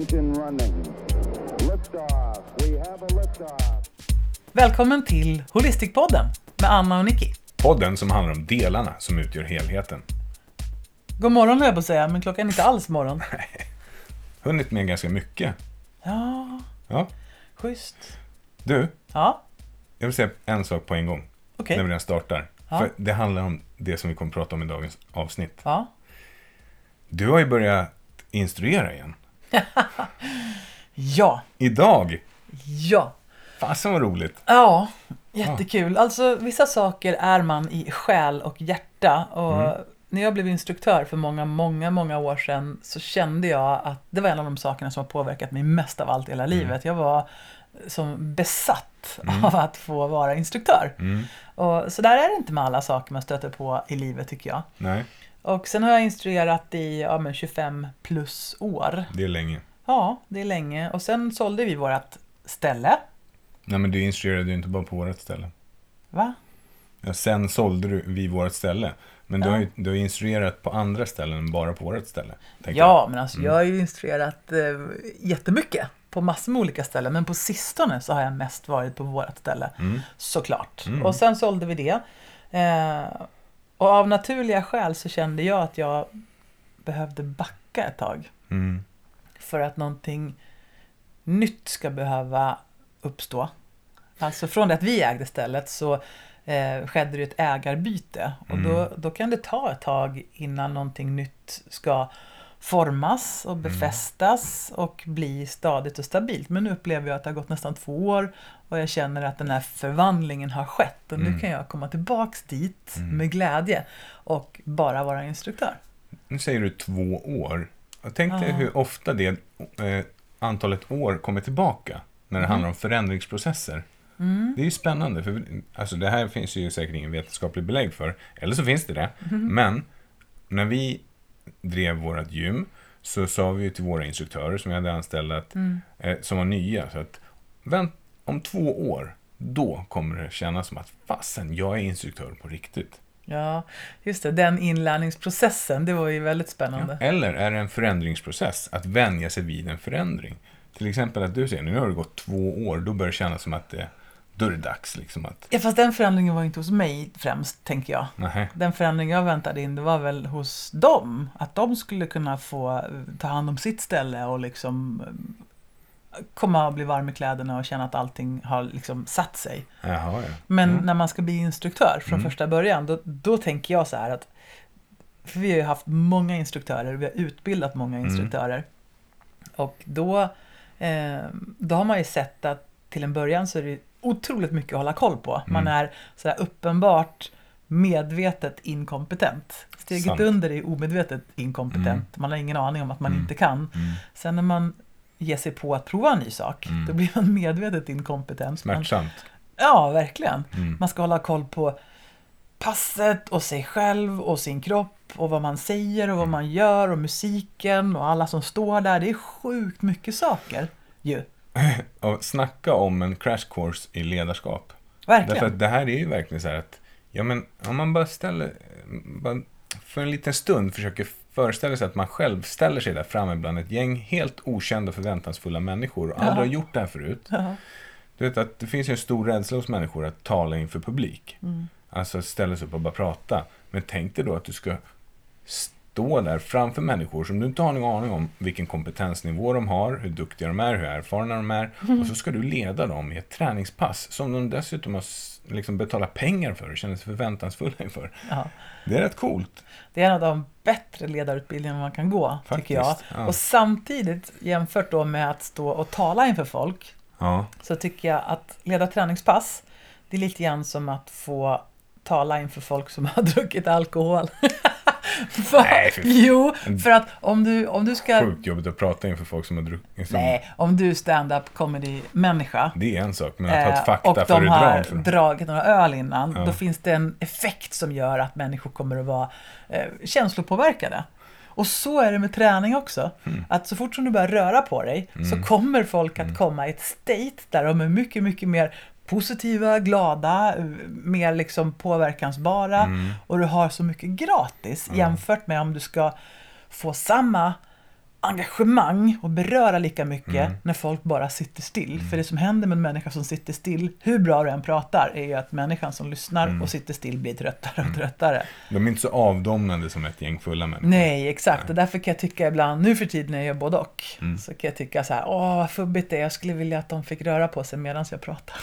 engine running. Liftoff. We have a liftoff. Välkommen till Holistikpodden med Anna och Nicky. Podden som handlar om delarna som utgör helheten. God morgon höll jag på att säga, men klockan är inte alls morgon. Hunnit med ganska mycket. Ja, Ja. schysst. Du, Ja, jag vill säga en sak på en gång. okej. När vi redan startar. Ja. För det handlar om det som vi kommer att prata om i dagens avsnitt. Ja. Du har ju börjat instruera igen. Ja, Idag! ja. Fasen vad roligt. Ja, jättekul. Alltså, vissa saker är man i själ och hjärta. Och Mm. när jag blev instruktör för många, många, många år sedan så kände jag att det var en av de sakerna som har påverkat mig mest av allt i hela Mm. livet. Jag var som besatt av att få vara instruktör. Mm. Och så där är det inte med alla saker man stöter på i livet tycker jag. Nej, Och sen har jag instruerat i ja, men 25 plus år. det är länge. Ja, det är länge. Och sen sålde vi vårt ställe. Nej, men du instruerade ju inte bara på vårt ställe. Va? Ja, sen sålde du vi vårt ställe. Men du Ja. har ju du har instruerat på andra ställen än bara på vårt ställe. Ja, jag. men alltså jag har ju instruerat eh, jättemycket på massor med olika ställen. Men på sistone så har jag mest varit på vårt ställe. Mm. Såklart. Mm. Och sen sålde vi det. Eh, och av naturliga skäl så kände jag att jag behövde backa ett tag. Mm. För att någonting nytt ska behöva uppstå. Alltså från det att vi ägde stället så eh, skedde det ett ägarbyte. Och Mm. då, då kan det ta ett tag innan någonting nytt ska formas och befästas och bli stadigt och stabilt. Men nu upplever jag att det har gått nästan två år och jag känner att den här förvandlingen har skett. Och nu Mm. kan jag komma tillbaks dit Mm. med glädje och bara vara instruktör. Nu säger du två år. Tänkte Ja. hur ofta det eh, antalet år kommer tillbaka när det handlar om förändringsprocesser. Mm. Det är ju spännande, för alltså det här finns ju säkert ingen vetenskaplig belägg för. Eller så finns det det. Men när vi drev vårt gym så sa vi till våra instruktörer som vi hade anställda, att, Mm. eh, som var nya, så att vänt, om två år, då kommer det kännas som att fasen, jag är instruktör på riktigt. Ja, just det. Den inlärningsprocessen, det var ju väldigt spännande. Eller är det en förändringsprocess, att vänja sig vid en förändring? Till exempel att du säger, nu har det gått två år, då börjar det kännas som att det, då är det dags liksom att, Ja, fast den förändringen var inte hos mig främst, tänker jag. nej, Den förändring jag väntade in, det var väl hos dem. Att de skulle kunna få eh, ta hand om sitt ställe och liksom eh, komma och bli varm i kläderna och känna att allting har liksom satt sig. jaha ja. Men Mm. när man ska bli instruktör från Mm. första början, då, då tänker jag så här att för vi har ju haft många instruktörer, vi har utbildat många Mm. instruktörer. Och då, eh, då har man ju sett att till en början så är det otroligt mycket att hålla koll på. Man Mm. är så här uppenbart medvetet inkompetent. Steget Sant. under är omedvetet inkompetent. Mm. Man har ingen aning om att man Mm. inte kan. Mm. Sen när man ger sig på att prova en ny sak, Mm. då blir man medvetet inkompetent. Man, Smärtsamt. ja, verkligen. Mm. Man ska hålla koll på passet och sig själv och sin kropp och vad man säger och vad man gör och musiken och alla som står där. Det är sjukt mycket saker ju. Och snacka om en crash course i ledarskap. Verkligen. Därför att det här är ju verkligen så här att, ja men om man bara ställer, bara för en liten stund försöker föreställa sig att man själv ställer sig där framme bland ett gäng helt okända förväntansfulla människor och Ja. aldrig har gjort det här förut. Ja. Du vet att det finns ju en stor rädsla hos människor att tala inför publik. Mm. Alltså ställa sig upp och bara prata. Men tänk dig då att du ska stå där framför människor som du inte har någon aning om vilken kompetensnivå de har, hur duktiga de är, hur erfarna de är. Och så ska du leda dem i ett träningspass som de dessutom har liksom betalat pengar för och känner sig förväntansfulla inför. Ja. Det är rätt coolt. Det är en av de bättre ledarutbildningarna man kan gå, tycker jag. Faktiskt, ja. Och samtidigt, jämfört då med att stå och tala inför folk, Ja, så tycker jag att leda träningspass, det är lite grann som att få tala inför folk som har druckit alkohol. För, Nej, fan. jo, för att om du, om du ska... sjukt jobbigt att prata inför folk som har druckit. Nej, om du är stand-up comedy-människa Det är en sak, men att ha eh, ett fakta och de har för- dragit några öl innan, Ja. då finns det en effekt som gör att människor kommer att vara eh, känslopåverkade. Och så är det med träning också. Mm. Att så fort som du börjar röra på dig så kommer folk att komma i ett state där de är mycket, mycket mer positiva, glada, mer liksom påverkansbara Mm. och du har så mycket gratis jämfört med om du ska få samma engagemang och beröra lika mycket Mm. när folk bara sitter still. För det som händer med en människa som sitter still, hur bra du än pratar, är ju att människan som lyssnar Mm. och sitter still blir tröttare och tröttare. De är inte så avdomnande som ett gäng fulla människor. Nej, exakt. Och därför kan jag tycka ibland, nu för tiden när jag gör både och, Mm. så kan jag tycka så här, åh vad fubbigt det är, jag skulle vilja att de fick röra på sig medan jag pratar.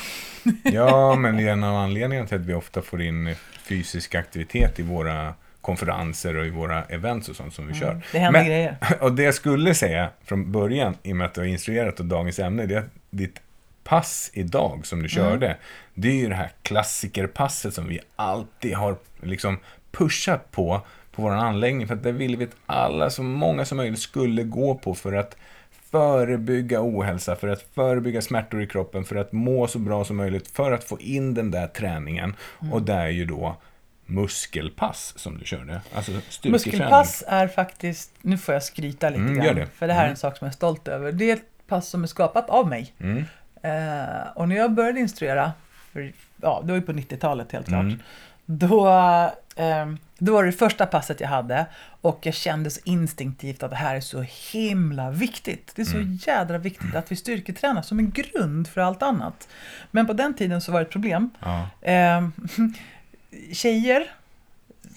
Ja, men det är en av anledningarna till att vi ofta får in fysisk aktivitet i våra konferenser och i våra events och sånt som vi kör. Mm. Det händer Men- grejer. Och det jag skulle säga från början, i och med att du har instruerat och dagens ämne, det är att ditt pass idag som du körde, det är ju det här klassikerpasset som vi alltid har liksom pushat på, på vår anläggning, för att det ville vi att alla, så många som möjligt skulle gå på för att förebygga ohälsa, för att förebygga smärtor i kroppen, för att må så bra som möjligt, för att få in den där träningen. Och det är ju då muskelpass som du körde. Alltså. Muskelpass är faktiskt, nu får jag skryta lite Mm, grann, det. för det här är en Mm. sak som jag är stolt över. Det är ett pass som är skapat av mig. Mm. Eh, och när jag började instruera, för, ja, det var ju på 90-talet helt klart, Mm. då, eh, då var det det första passet jag hade och jag kände så instinktivt att det här är så himla viktigt. Det är så Mm. jädra viktigt att vi styrketränar som en grund för allt annat. Men på den tiden så var det ett problem. Ja, Eh, tjejer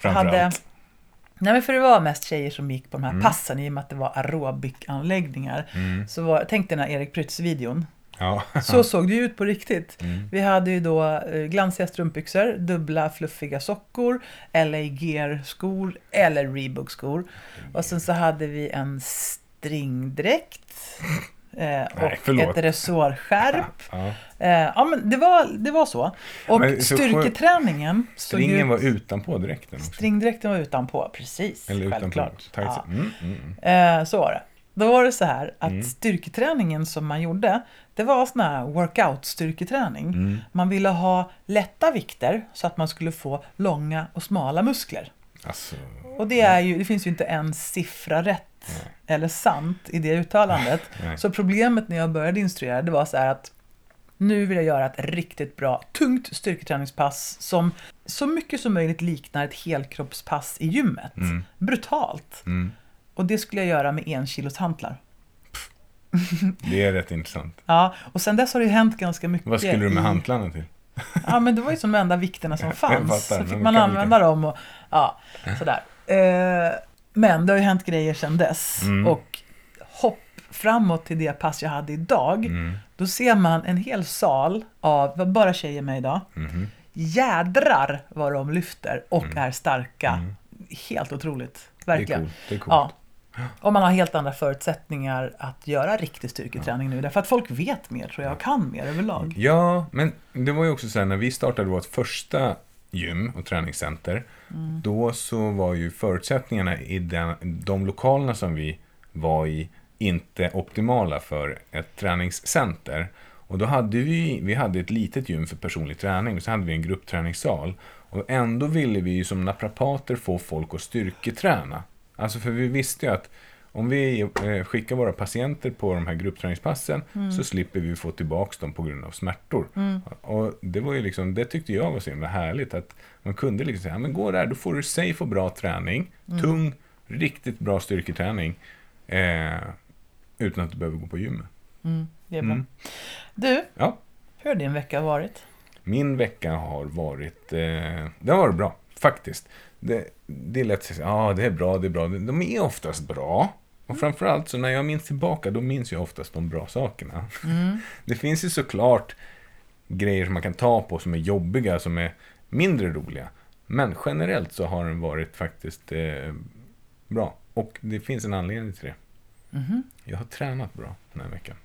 hade... Nej men för det var mest tjejer som gick på de här Mm. passen i och med att det var aerobic-anläggningar. Mm. Så var, tänk den här Erik Prytz-videon. Ja. Så såg det ju ut på riktigt. Mm. Vi hade ju då eh, glansiga strumpbyxor, dubbla fluffiga sockor, LA Gear-skor eller Reebok-skor. Och sen så hade vi en stringdräkt. Eh, och förlåt. ett resårskärp. Ja. Eh, ja men det var, det var så. Och Men så styrketräningen Stringen var utanpå dräkten också. Stringdräkten var utanpå, precis. Eller utanpå. självklart. Tights. Ja. Mm, mm, mm. Eh, så var det. Då var det så här att Mm. styrketräningen som man gjorde, det var sån här workout-styrketräning. Mm. Man ville ha lätta vikter så att man skulle få långa och smala muskler. Alltså, Och det, är ju, det finns ju inte en siffra rätt eller sant i det uttalandet. nej. Så problemet när jag började instruera, det var så här att nu vill jag göra ett riktigt bra, tungt styrketräningspass som så mycket som möjligt liknar ett helkroppspass i gymmet. Mm. Brutalt. Mm. Och det skulle jag göra med en kilos hantlar. Det är rätt intressant. Ja, och sen dess har det hänt ganska mycket. Vad skulle du med i- hantlarna till? Ja, men det var ju som de enda vikterna som fanns. fattar, så fick man använda dem och ja, sådär. Eh, men det har ju hänt grejer sedan dess. Mm. Och hopp framåt till det pass jag hade idag. Mm. Då ser man en hel sal av, var bara tjejer med idag. Mhm. Jädrar vad de lyfter och är starka. Helt otroligt. Mm. Det är Verkligen. coolt. Det är coolt. Ja. Och man har helt andra förutsättningar att göra riktig styrketräning nu. Därför att folk vet mer tror jag och kan mer överlag. Ja, men det var ju också så här när vi startade vårt första gym och träningscenter. Mm. Då så var ju förutsättningarna i den, de lokalerna som vi var i inte optimala för ett träningscenter. Och då hade vi, vi hade ett litet gym för personlig träning och så hade vi en gruppträningssal. Och ändå ville vi ju som naprapater få folk att styrketräna. Alltså för vi visste ju att om vi eh, skickar våra patienter på de här gruppträningspassen så slipper vi få tillbaka dem på grund av smärtor. Och det var ju liksom, det tyckte jag var så himla härligt att man kunde liksom säga, "Ja, men gå där, då får du safe och bra träning, tung, riktigt bra styrketräning, eh, utan att du behöver gå på gymmet. Mm, det är bra. Mm. Du, Ja, hur har din vecka varit? min vecka har varit, eh, det har varit bra, faktiskt. Det, det är lätt att säga, ja det är bra, det är bra. De är oftast bra. Och framförallt så när jag minns tillbaka, då minns jag oftast de bra sakerna. Det finns ju såklart grejer som man kan ta på som är jobbiga, som är mindre roliga. Men generellt så har den varit faktiskt eh, bra. Och det finns en anledning till det. Mhm. Jag har tränat bra den här veckan.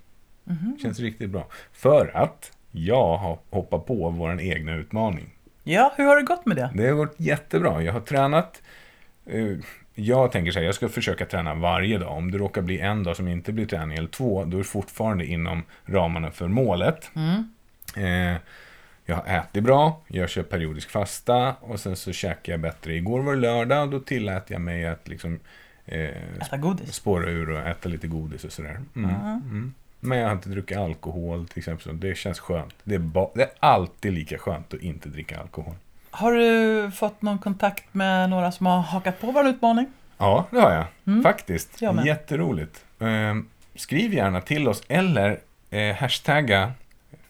Känns riktigt bra. För att jag har hoppat på vår egna utmaning. Ja, hur har det gått med det? Det har gått jättebra. Jag har tränat. eh, Jag tänker så här, jag ska försöka träna varje dag. Om det råkar bli en dag som inte blir träning, eller två, då är det fortfarande inom ramarna för målet. Eh, Jag har ätit bra, jag kör periodisk fasta och sen så käkar jag bättre. Igår var det lördag och då tillät jag mig att liksom eh, Äta godis? spåra ur och äta lite godis och sådär. Mm. Mm. Men jag har inte druckit alkohol till exempel. Det känns skönt. Det är, det är alltid lika skönt att inte dricka alkohol. Har du fått någon kontakt med några som har hakat på vår utmaning? Ja, det har jag. Faktiskt. Jag med. Jätteroligt. eh, skriv gärna till oss eller eh, hashtagga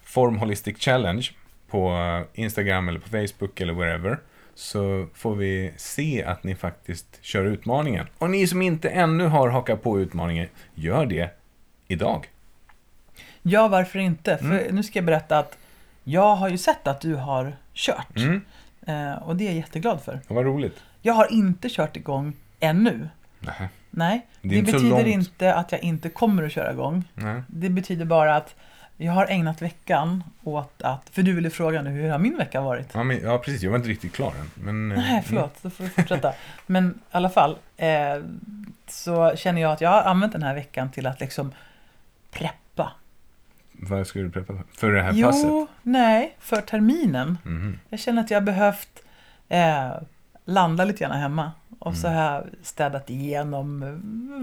Form Holistic Challenge på eh, Instagram eller på Facebook eller wherever. Så får vi se att ni faktiskt kör utmaningen. Och ni som inte ännu har hakat på utmaningen, gör det idag. Ja, varför inte? För Mm. nu ska jag berätta att jag har ju sett att du har kört. Mm. Eh, och det är jag jätteglad för. Vad roligt. Jag har inte kört igång ännu. Nähä. Nej, Det det, inte betyder inte att jag inte kommer att köra igång. Nej. Det betyder bara att jag har ägnat veckan åt att, för du ville fråga nu, hur har min vecka varit? Ja, men, ja, precis. Jag var inte riktigt klar än. Men, eh, Nej, förlåt, då får du fortsätta. Men i alla fall, eh, så känner jag att jag har använt den här veckan till att liksom preppa. Vad ska du preppa för? För det här Jo, passet? nej, för terminen. Mhm. Jag känner att jag har behövt eh, landa lite grann hemma. Och så har jag städat igenom eh,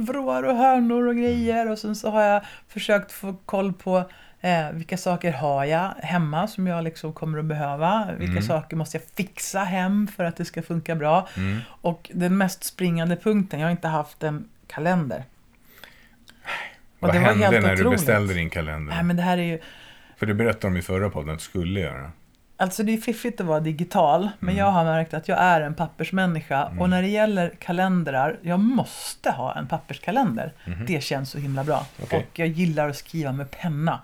vrår och hörnor och grejer. Och sen så har jag försökt få koll på eh, vilka saker har jag hemma som jag liksom kommer att behöva. Vilka Mm. saker måste jag fixa hem för att det ska funka bra. Mm. Och den mest springande punkten, jag har inte haft en kalender. Vad det var hände helt när du otroligt. beställde din kalender? Nej men det här är ju, För det berättade de i förra podden att du skulle göra. Alltså det är fiffigt att vara digital, men Mm. jag har märkt att jag är en pappersmänniska. Och när det gäller kalendrar, jag måste ha en papperskalender. Det känns så himla bra. Okej. Och jag gillar att skriva med penna.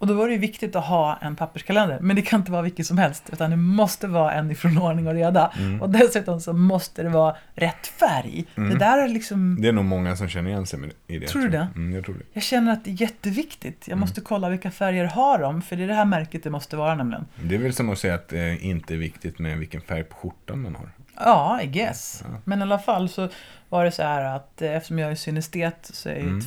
Mm. Och då var det ju viktigt att ha en papperskalender. Men det kan inte vara vilken som helst, utan det måste vara en ifrån ordning och reda. Mm. Och dessutom så måste det vara rätt färg. Det där är liksom... Det är nog många som känner igen sig i det. Tror du det? Mm, jag tror det. Jag känner att det är jätteviktigt. Jag Mm. måste kolla vilka färger har de, för det är det här märket det måste vara nämligen. Det är väl som att säga att det inte är viktigt med vilken färg på skjortan man har. Ja, I guess. Men i alla fall så var det så här att eh, eftersom jag är synestet så är ju Mm.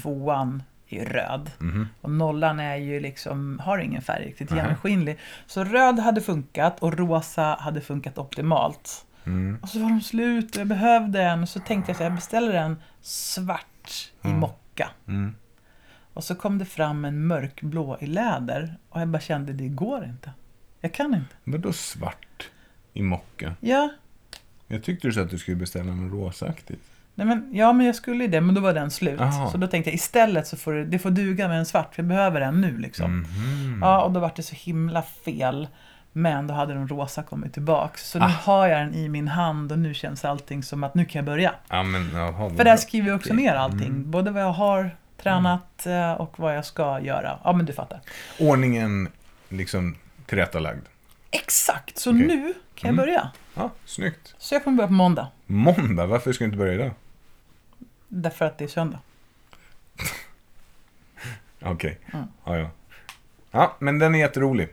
Tvåan i röd. Mhm. Och nollan är ju liksom, har ingen färg riktigt, Nähä. genomskinlig. Så röd hade funkat och rosa hade funkat optimalt. Mm. Och så var de slut och jag behövde en. Så tänkte jag här, jag beställer en svart i Mm. mocka. Mm. Och så kom det fram en mörkblå i läder. Och jag bara kände, det går inte. Jag kan inte. Vadå svart i mocka? Ja, Jag tyckte du sa att du skulle beställa något rosaaktigt. Nej, men, ja, men jag skulle ju det, men då var den slut. Aha. Så då tänkte jag istället så får det, det får duga med en svart, för jag behöver en nu liksom. Mhm. Ja, och då var det så himla fel. Men då hade den rosa kommit tillbaks. Så nu Ah. har jag den i min hand och nu känns allting som att nu kan jag börja. Ja, men vad För där skriver jag också ner allting. Mm. Både vad jag har tränat eh, och vad jag ska göra. Ja, men du fattar. Ordningen liksom tillrättalagd. Exakt, så Okej. nu kan jag Mm. börja. Ja, snyggt. Så jag kommer börja på måndag. Måndag, varför ska du inte börja idag? Därför att det är söndag. Okej, Mm. ja, ja. Ja, men den är jätterolig.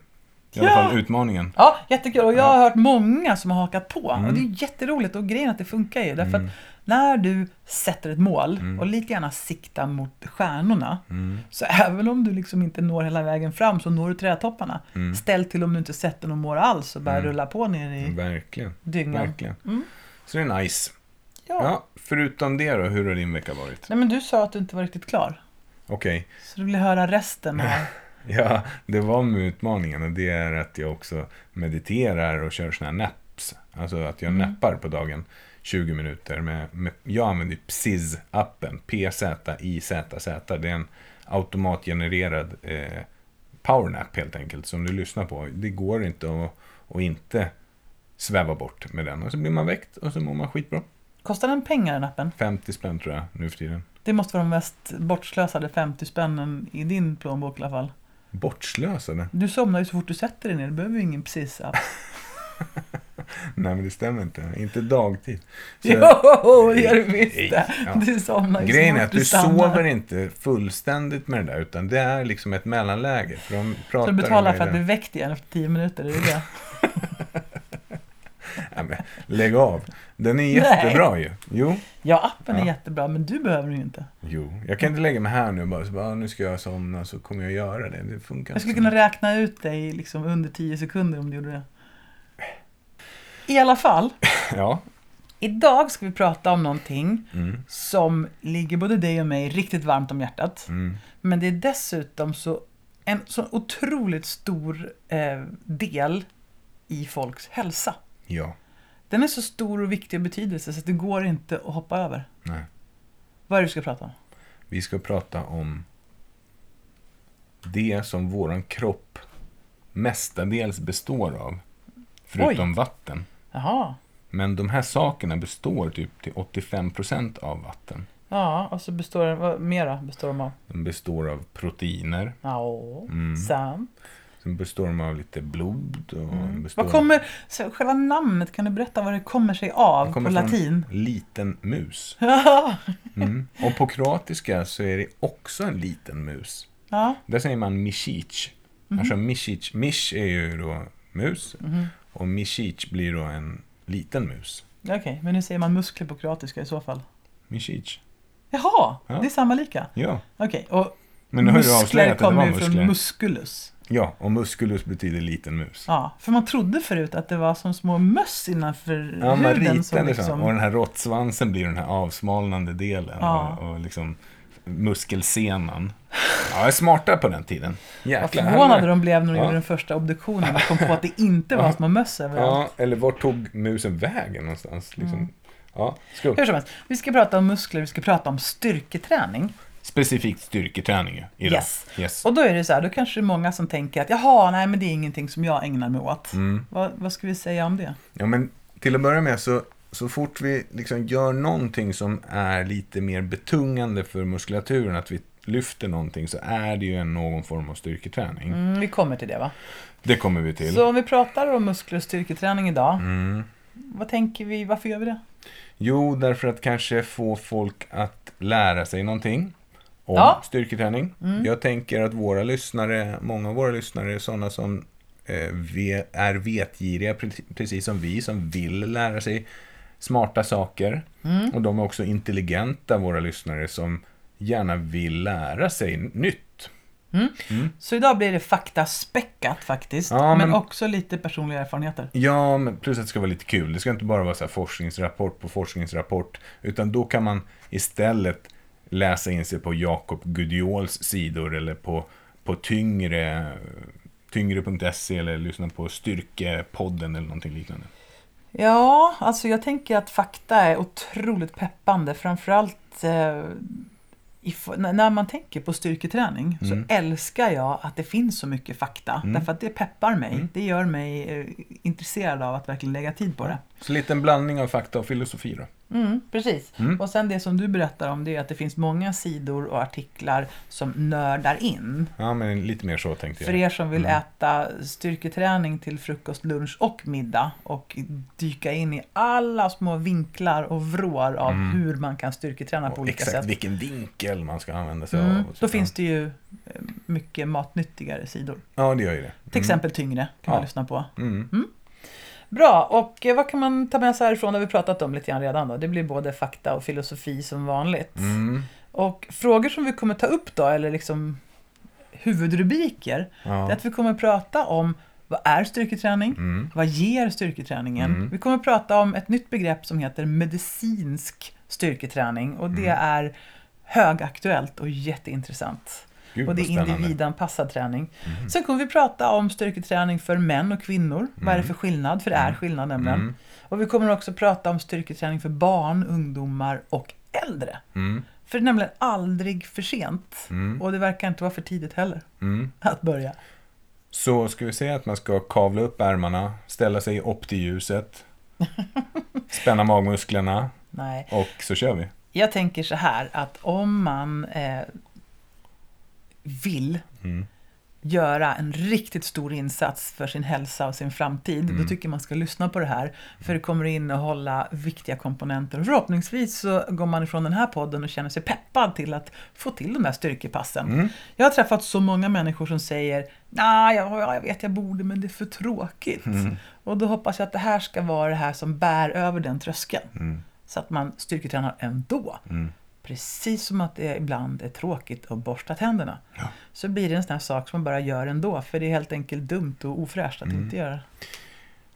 I alla Ja! fall utmaningen. Ja, jättekul. Och jag har hört många som har hakat på. Mm. Och det är jätteroligt. Och grejen att det funkar ju. Därför att när du sätter ett mål och lite gärna siktar mot stjärnorna. Mm. Så även om du liksom inte når hela vägen fram så når du trädtopparna. Mm. Ställ till om du inte sätter något mål alls och bara rulla på ner i Verkligen. dyngan. Verkligen. Mm. Så det är nice. Ja. Ja, förutom det då, hur har din vecka varit? Nej men du sa att du inte var riktigt klar. Okej, Så du vill höra resten av... ja, det var med utmaningen och det är att jag också mediterar och kör såna här naps. Alltså att jag Mm. nappar på dagen 20 minuter. Med, med, jag använder ju PZIZ-appen, P-Z-I-Z-Z. Det är en automatgenererad eh, powernap helt enkelt som du lyssnar på. Det går inte att, att inte sväva bort med den. Och så blir man väckt och så mår man skitbra. Kostar den pengar den appen? 50 spänn tror jag nu för tiden. Det måste vara de mest bortslösade 50 spännen i din plånbok i alla fall. Bortslösade? Du somnar ju så fort du sätter dig ner. Du behöver ju ingen precis app. Nej men det stämmer inte. Inte dagtid. Så- Jo, det gör du visst det. Ja. Du somnar ju Grejen är att du sover inte fullständigt med det där, utan det är liksom ett mellanläge. För de pratar Så du betalar för att bli väckt igen efter 10 minuter, är det det? Ja, men, lägg av. Den är jättebra ju. Jo, Ja, appen är Ja. jättebra, men du behöver den ju inte. jo. Jag kan inte lägga mig här nu och bara, så bara "Ah, nu ska jag somna så kommer jag göra det. Det funkar Jag skulle kunna räkna ut dig liksom under 10 sekunder om du gjorde det. I alla fall, Ja. idag ska vi prata om någonting Mm. som ligger både dig och mig riktigt varmt om hjärtat. Mm. Men det är dessutom så en så otroligt stor eh, del i folks hälsa. Ja. Den är så stor och viktig och betydelse så att det går inte att hoppa över. Nej. Vad är det du ska prata om? Vi ska prata om det som våran kropp mestadels består av. Förutom vatten. Jaha. Men de här sakerna består typ till 85% av vatten. Ja, och så består den, vad mera består de av? De består av proteiner. Ja, Mm. sant. Sen består de av lite blod. Och består Vad kommer, så själva namnet, kan du berätta vad det kommer sig av på kommer från latin? liten mus. Mm. Och på kroatiska så är det också en liten mus. ja. Där säger man misic. Mhm. Alltså misic. Mish är ju då mus. Och misic blir då en liten mus. Okej, men nu säger man muskler på kroatiska i så fall. Misic. Jaha, Ja. det är samma lika? Ja. Okej, och Men nu muskler avslöjat att det kommer ju från musculus. Ja, och musculus betyder liten mus. Ja, för man trodde förut att det var som små möss innanför Ja, man huden som det så. liksom... Och den här råttsvansen blir den här avsmalnande delen. Ja. Och, och liksom muskelsenan. Ja, jag är smarta på den tiden. Vad förvånade de blev när de Ja. gjorde den första obduktionen och kom på att det inte var små möss överallt. Ja, eller vart tog musen vägen någonstans? Liksom. Mm. Ja, skumt. Hur som helst, vi ska prata om muskler, vi ska prata om styrketräning. Specifikt styrketräning idag. Yes. yes. Och då är det så här, då kanske det är många som tänker att jaha, nej men det är ingenting som jag ägnar mig åt. Mm. Vad, vad ska vi säga om det? Ja, men till att börja med så, så fort vi liksom gör någonting som är lite mer betungande för muskulaturen, att vi lyfter någonting, så är det ju en någon form av styrketräning. Mm, vi kommer till det va? Det kommer vi till. Så om vi pratar om muskler och styrketräning idag, Mm. vad tänker vi, varför gör vi det? Jo, därför att kanske få folk att lära sig någonting om Ja. Mm. styrketräning. Jag tänker att våra lyssnare, många av våra lyssnare är sådana som eh, är vetgiriga, pre- precis som vi, som vill lära sig smarta saker. Mm. Och de är också intelligenta, våra lyssnare, som gärna vill lära sig nytt. Så idag blir det faktaspäckat faktiskt, Ja, men... men- också lite personliga erfarenheter. Ja, men plus att det ska vara lite kul. Det ska inte bara vara så här forskningsrapport på forskningsrapport. Utan då kan man istället läsa in sig på Jakob Gudiols sidor eller på, på tyngre, tyngre.se eller lyssna på Styrkepodden eller någonting liknande. Ja, alltså jag tänker att fakta är otroligt peppande, framförallt eh, i, f- n- när man tänker på styrketräning Mm. så älskar jag att det finns så mycket fakta. Därför att det peppar mig. Mm. Det gör mig eh, intresserad av att verkligen lägga tid på det. Så lite en blandning av fakta och filosofi då. Mm, precis. Mm. Och sen det som du berättar om det är att det finns många sidor och artiklar som nördar in. Ja, men lite mer så tänkte För jag. er som vill Mm. äta styrketräning till frukost, lunch och middag och dyka in i alla små vinklar och vrår av hur man kan styrketräna på Mm. Och olika exakt sätt. vilken vinkel man ska använda sig Mm. av. så. Då finns det ju eh, mycket matnyttigare sidor. Ja, det gör ju det. Till exempel tyngre kan man Ja. lyssna på. Bra, och eh, vad kan man ta med sig härifrån? Det har vi pratat om lite grann redan då. Det blir både fakta och filosofi som vanligt. Mm. Och frågor som vi kommer ta upp då, eller liksom huvudrubriker, det är Ja. att vi kommer prata om vad är styrketräning? Mm. Vad ger styrketräningen? Mm. Vi kommer prata om ett nytt begrepp som heter medicinsk styrketräning och det Mm. är högaktuellt och jätteintressant. Gud, och det är. Mm. individanpassad träning. Sen kommer vi prata om styrketräning för män och kvinnor. Vad är det för skillnad? För det är skillnad nämligen. Mm. Och vi kommer också prata om styrketräning för barn, ungdomar och äldre. Mm. För det är nämligen aldrig för sent. Mm. Och det verkar inte vara för tidigt heller Mm. att börja. Så ska vi säga att man ska kavla upp ärmarna, ställa sig upp till ljuset, spänna magmusklerna Nej. och så kör vi. Jag tänker så här att om man eh, vill Mm. göra en riktigt stor insats för sin hälsa och sin framtid, Mm. då tycker jag man ska lyssna på det här. För det kommer att innehålla viktiga komponenter. Förhoppningsvis så går man ifrån den här podden och känner sig peppad till att få till de här styrkepassen. Mm. Jag har träffat så många människor som säger Nej, ja, jag vet jag borde, men det är för tråkigt. Mm. Och då hoppas jag att det här ska vara det här som bär över den tröskeln. Mm. Så att man styrketränar ändå. Mm. Precis som att det ibland är tråkigt att borsta tänderna. Ja. Så blir det en sån här sak som man bara gör ändå. För det är helt enkelt dumt och ofräscht Mm. att inte göra.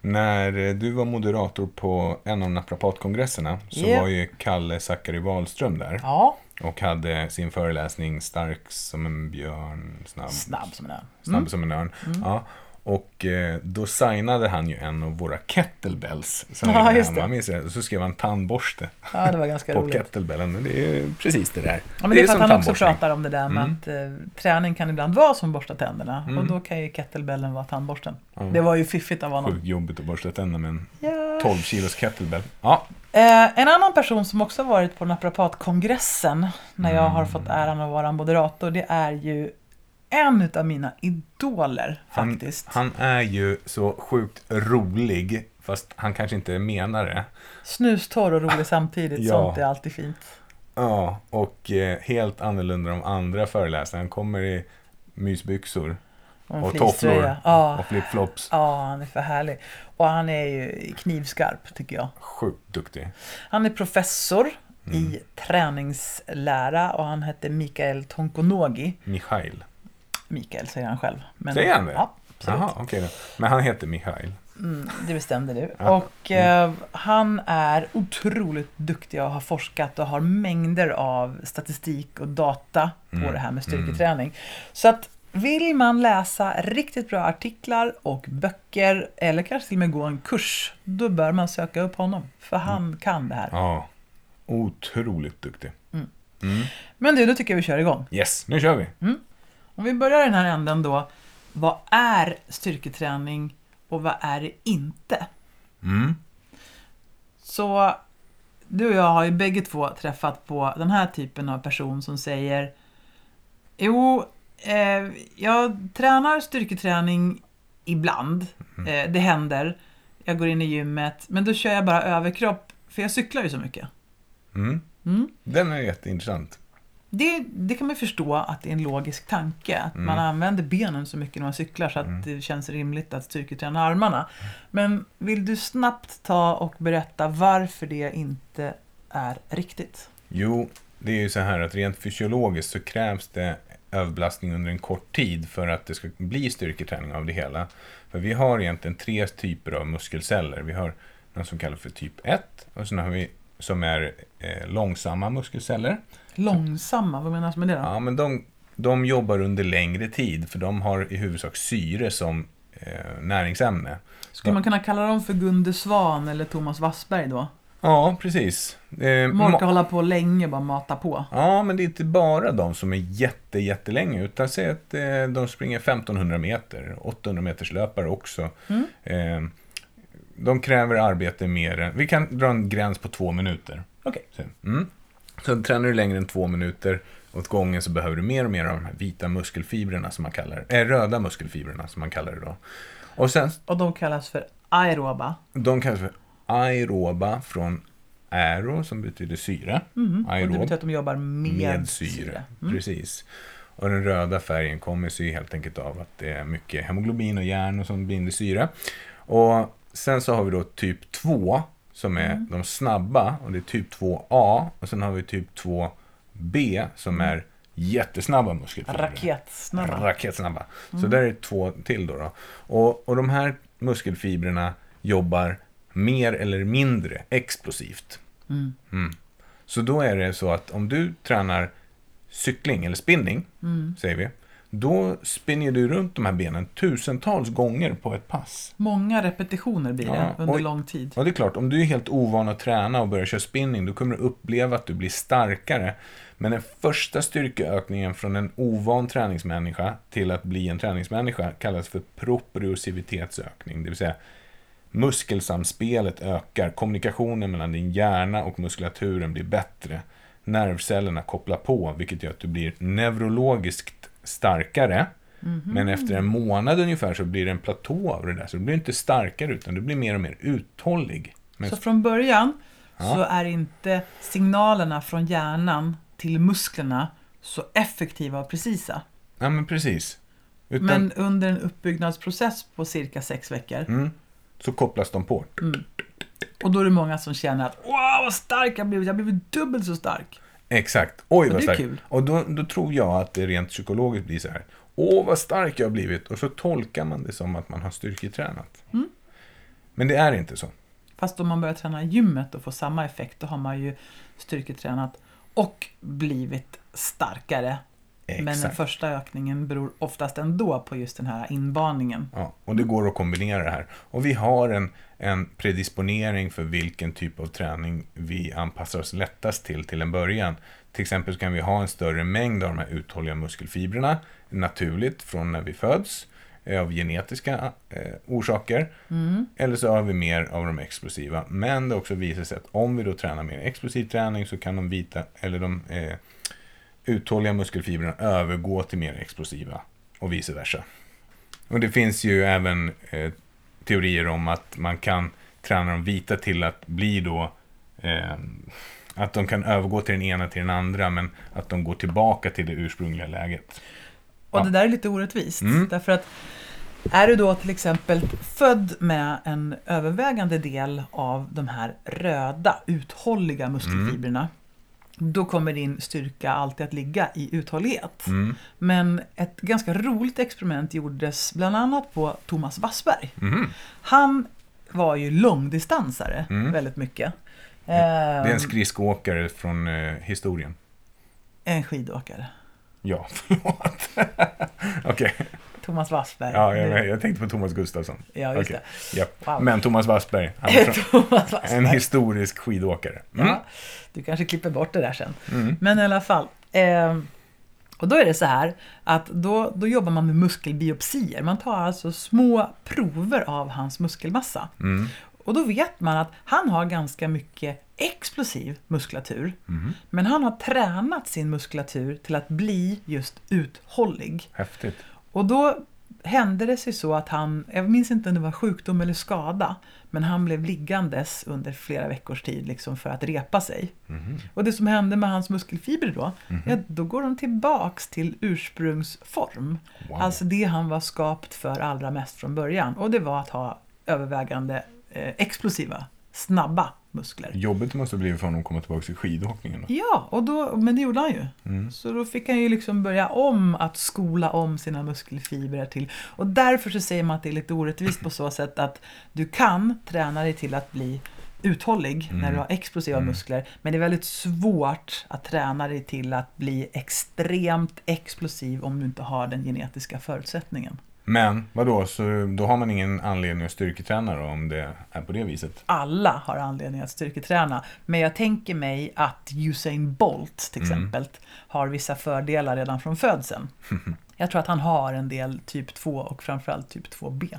När du var moderator på en av naprapatkongresserna så Ja. var ju Kalle Zackari Wahlström där Ja, och hade sin föreläsning Stark som en björn, snabb, snabb som en örn. snabb Mm. som en örn. Ja. Och eh, då signade han ju en av våra kettlebells. Som Ja, just hemma, det. jag. Så skrev han tandborste Ja, det var ganska på roligt. kettlebellen. Men det är precis det där. Ja, men det är för att han också pratar om det där med Mm. att eh, träning kan ibland vara som att borsta tänderna. Mm. Och då kan ju kettlebellen vara tandborsten. Ja. Det var ju fiffigt av honom. Sjukt jobbigt att borsta tänderna med en Ja. 12 kilos kettlebell. Ja, Eh, en annan person som också varit på naprapatkongressen när jag har Mm. fått äran att vara moderator, det är ju en utav mina idoler han, faktiskt. han är ju så sjukt rolig. Fast han kanske inte menar det. Snustorr och rolig samtidigt, Ja. sånt är alltid fint. Ja, och eh, helt annorlunda de andra föreläsarna. Han kommer i mysbyxor Och, och tofflor Ja. och flipflops. ja, han är för härlig. Och han är ju knivskarp tycker jag. Sjukt duktig. Han är professor Mm. i träningslära och han hette Mikael Tonkonogi. Michail. Mikael säger han själv. Men, Säger han det? Ja, absolut. Jaha, okej då. Men han heter Michail. Mm, det bestämde du. Ja. Och eh, han är otroligt duktig och har forskat och har mängder av statistik och data på Mm, det här med styrketräning. Så att vill man läsa riktigt bra artiklar och böcker eller kanske till och med gå en kurs, då bör man söka upp honom. För han kan det här. Mm. Ja, otroligt duktig. Mm. Men du, då tycker jag vi kör igång. Yes, nu kör vi. Om vi börjar i den här änden då. Vad är styrketräning och vad är det inte? Mm. Så du och jag har ju bägge två träffat på den här typen av person som säger Jo, eh, jag tränar styrketräning ibland. Eh, det händer. Jag går in i gymmet. Men då kör jag bara överkropp. För jag cyklar ju så mycket. Mm. Mm. Den är jätteintressant. Det, det kan man förstå att det är en logisk tanke. Att Mm. man använder benen så mycket när man cyklar så att det känns rimligt att styrketräna armarna. Men vill du snabbt ta och berätta varför det inte är riktigt? Jo, det är ju så här att rent fysiologiskt så krävs det överbelastning under en kort tid för att det ska bli styrketräning av det hela. För vi har egentligen tre typer av muskelceller. Vi har något som kallas för typ 1 och sen har vi som är eh, långsamma muskelceller. Långsamma, vad menas med det då? Ja, men de, de jobbar under längre tid för de har i huvudsak syre som eh, näringsämne. Skulle man kunna kalla dem för Gunde Svan eller Thomas Wassberg då? Ja, precis. Eh, De orkar hålla på länge bara mata på. Ja, men det är inte bara de som är jätte, jättelänge. Utan säg att eh, de springer 1500 meter. 800 meters löpare också. Mm. Eh, de kräver arbete mer än... Vi kan dra en gräns på två minuter. Okej. Så, mm. Så tränar du längre än två minuter åt gången så behöver du mer och mer av de här vita muskelfibrerna som man kallar det. Eh, röda muskelfibrerna som man kallar det då. Och sen, Och de kallas för aeroba. de kallas för aeroba från aero som betyder syre. Mm. Och det Aerob. betyder att de jobbar med, Med syre. Mm. Precis. Och den röda färgen kommer sig helt enkelt av att det är mycket hemoglobin och järn och som binder syre. Och sen så har vi då typ 2 som är Mm. de snabba och det är typ 2A och sen har vi typ 2B som är jättesnabba muskelfibrer. Raketsnabba. Raketsnabba. Mm. Så där är två till då. då. Och, och de här muskelfibrerna jobbar mer eller mindre explosivt. Mm. Mm. Så då är det så att om du tränar cykling eller spinning, Mm. säger vi, då spinner du runt de här benen tusentals gånger på ett pass. Många repetitioner blir det Ja, under oj. lång tid. Och det är klart, om du är helt ovan att träna och börjar köra spinning, då kommer du uppleva att du blir starkare. Men den första styrkeökningen från en ovan träningsmänniska till att bli en träningsmänniska kallas för propriosivitetsökning, det vill säga muskelsamspelet ökar, kommunikationen mellan din hjärna och muskulaturen blir bättre. Nervcellerna kopplar på, vilket gör att du blir neurologiskt starkare. Men efter en månad ungefär så blir det en platå av det där. Så du blir inte starkare utan du blir mer och mer uthållig. Men, Så från början Ja. så är inte signalerna från hjärnan till musklerna så effektiva och precisa. ja, men precis. Utan, Men under en uppbyggnadsprocess på cirka sex veckor mm, så kopplas de på. och då är det många som känner att wow vad stark jag blivit, jag har blivit dubbelt så stark. Exakt. Oj Och vad det är stark. kul. Och då, då tror jag att det rent psykologiskt blir så här. Åh vad stark jag har blivit. Och så tolkar man det som att man har styrketränat. Mm. Men det är inte så. Fast om man börjar träna i gymmet och får samma effekt då har man ju styrketränat och blivit starkare Men den Exakt. första ökningen beror oftast ändå på just den här inbaningen. Ja, och det går att kombinera det här. Och vi har en, en predisponering för vilken typ av träning vi anpassar oss lättast till till en början. Till exempel kan vi ha en större mängd av de här uthålliga muskelfibrerna naturligt från när vi föds eh, av genetiska eh, orsaker. Eller så har vi mer av de explosiva. Men det också visat sig att om vi då tränar mer explosiv träning så kan de vita, eller de eh, uthålliga muskelfibrerna övergå till mer explosiva och vice versa. Och det finns ju även eh, teorier om att man kan träna de vita till att bli då eh, att de kan övergå till den ena till den andra men att de går tillbaka till det ursprungliga läget. Och Ja. det där är lite orättvist. Mm. Därför att är du då till exempel född med en övervägande del av de här röda, uthålliga muskelfibrerna, då kommer din styrka alltid att ligga i uthållighet. Mm. Men ett ganska roligt experiment gjordes bland annat på Thomas Wassberg. Mhm. Han var ju långdistansare Mm. väldigt mycket. Det är Ehm, en skridskoåkare från eh, historien. en skidåkare. Ja, förlåt. Okej, Thomas Wassberg. ja, jag, jag tänkte på Thomas Gustafsson. ja, just Okej, det. japp. Wow. Men Thomas Wassberg, Thomas Wassberg. en historisk skidåkare. Mm. Ja, du kanske klipper bort det där sen. Mm. Men i alla fall. Eh, och då är det så här att då, då jobbar man med muskelbiopsier. Man tar alltså små prover av hans muskelmassa. Mm. Och då vet man att han har ganska mycket explosiv muskulatur. Mm. Men han har tränat sin muskulatur till att bli just uthållig. Häftigt. Och då hände det sig så att han, jag minns inte om det var sjukdom eller skada, men han blev liggandes under flera veckors tid liksom för att repa sig. Mhm. Och det som hände med hans muskelfibrer då, ja, då går de tillbaks till ursprungsform. Wow. Alltså det han var skapt för allra mest från början. Och det var att ha övervägande eh, explosiva, snabba muskler. Jobbigt måste det bli för honom att komma tillbaka till skidåkningen. Då. Ja, och då, men det gjorde han ju. Mm. Så då fick han ju liksom börja om att skola om sina muskelfibrer till. Och därför så säger man att det är lite orättvist på så sätt att du kan träna dig till att bli uthållig när du har explosiva muskler. Men det är väldigt svårt att träna dig till att bli extremt explosiv om du inte har den genetiska förutsättningen. Men vadå, så då har man ingen anledning att styrketräna då, om det är på det viset? alla har anledning att styrketräna. Men jag tänker mig att Usain Bolt till exempel har vissa fördelar redan från födseln. Jag tror att han har en del typ 2 och framförallt typ 2B.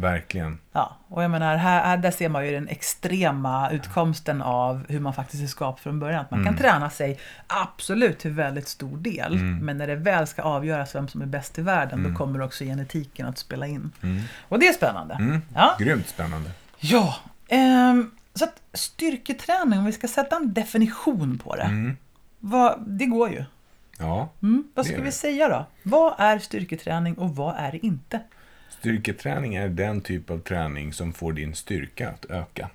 Verkligen. Ja, och jag menar, här, där ser man ju den extrema utkomsten av hur man faktiskt är skapad från början. Att man kan träna sig absolut till väldigt stor del, men när det väl ska avgöras vem som är bäst i världen, då kommer också genetiken att spela in. Och det är spännande. Mm. Ja. Grymt spännande. Ja, ehm, så att styrketräning, om vi ska sätta en definition på det. Mm. Vad, det går ju. Ja, Mm, vad ska vi säga då? Vad är styrketräning och vad är det inte? Styrketräning är den typ av träning som får din styrka att öka.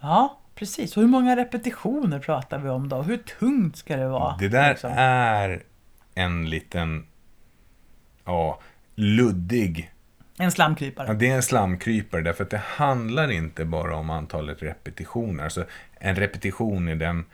Ja, precis. Och hur många repetitioner pratar vi om då? Hur tungt ska det vara? Det där liksom? är en liten, ja, luddig En slamkrypare. Ja, det är en slamkrypare därför att det handlar inte bara om antalet repetitioner. Alltså, en repetition är den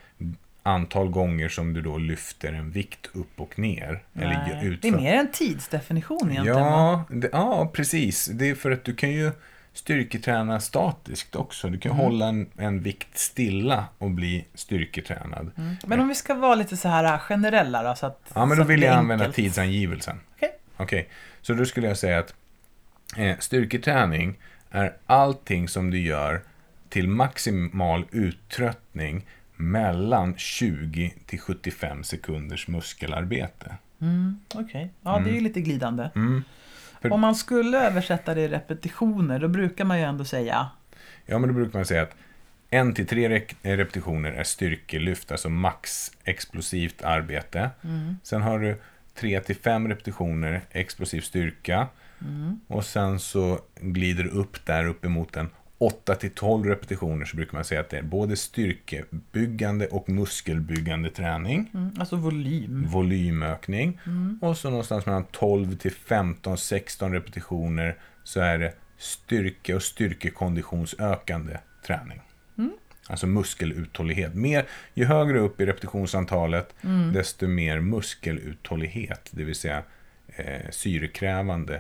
antal gånger som du då lyfter en vikt upp och ner. eller det är mer en tidsdefinition egentligen. Ja, det, ja, precis. Det är för att du kan ju styrketräna statiskt också. Du kan Mm. hålla en, en vikt stilla och bli styrketränad. Men om vi ska vara lite så här generella då, så att Ja, men då vill jag använda enkelt. tidsangivelsen. Okej. Okej, så då skulle jag säga att eh, styrketräning är allting som du gör till maximal uttröttning mellan 20 till 75 sekunders muskelarbete. Mm, Okej, ja det är ju lite glidande. Mm. För- Om man skulle översätta det i repetitioner, då brukar man ju ändå säga Ja, men då brukar man säga att en till tre repetitioner är styrkelyft, alltså max explosivt arbete. Sen har du tre till fem repetitioner explosiv styrka. Och sen så glider du upp där uppemot en 8 till 12 repetitioner så brukar man säga att det är både styrkebyggande och muskelbyggande träning. mm, alltså volym. Volymökning. Mm. Och så någonstans mellan 12 till 15, 16 repetitioner så är det styrke och styrkekonditionsökande träning. Alltså muskeluthållighet. Mer, ju högre upp i repetitionsantalet, Mm. desto mer muskeluthållighet. Det vill säga eh, syrekrävande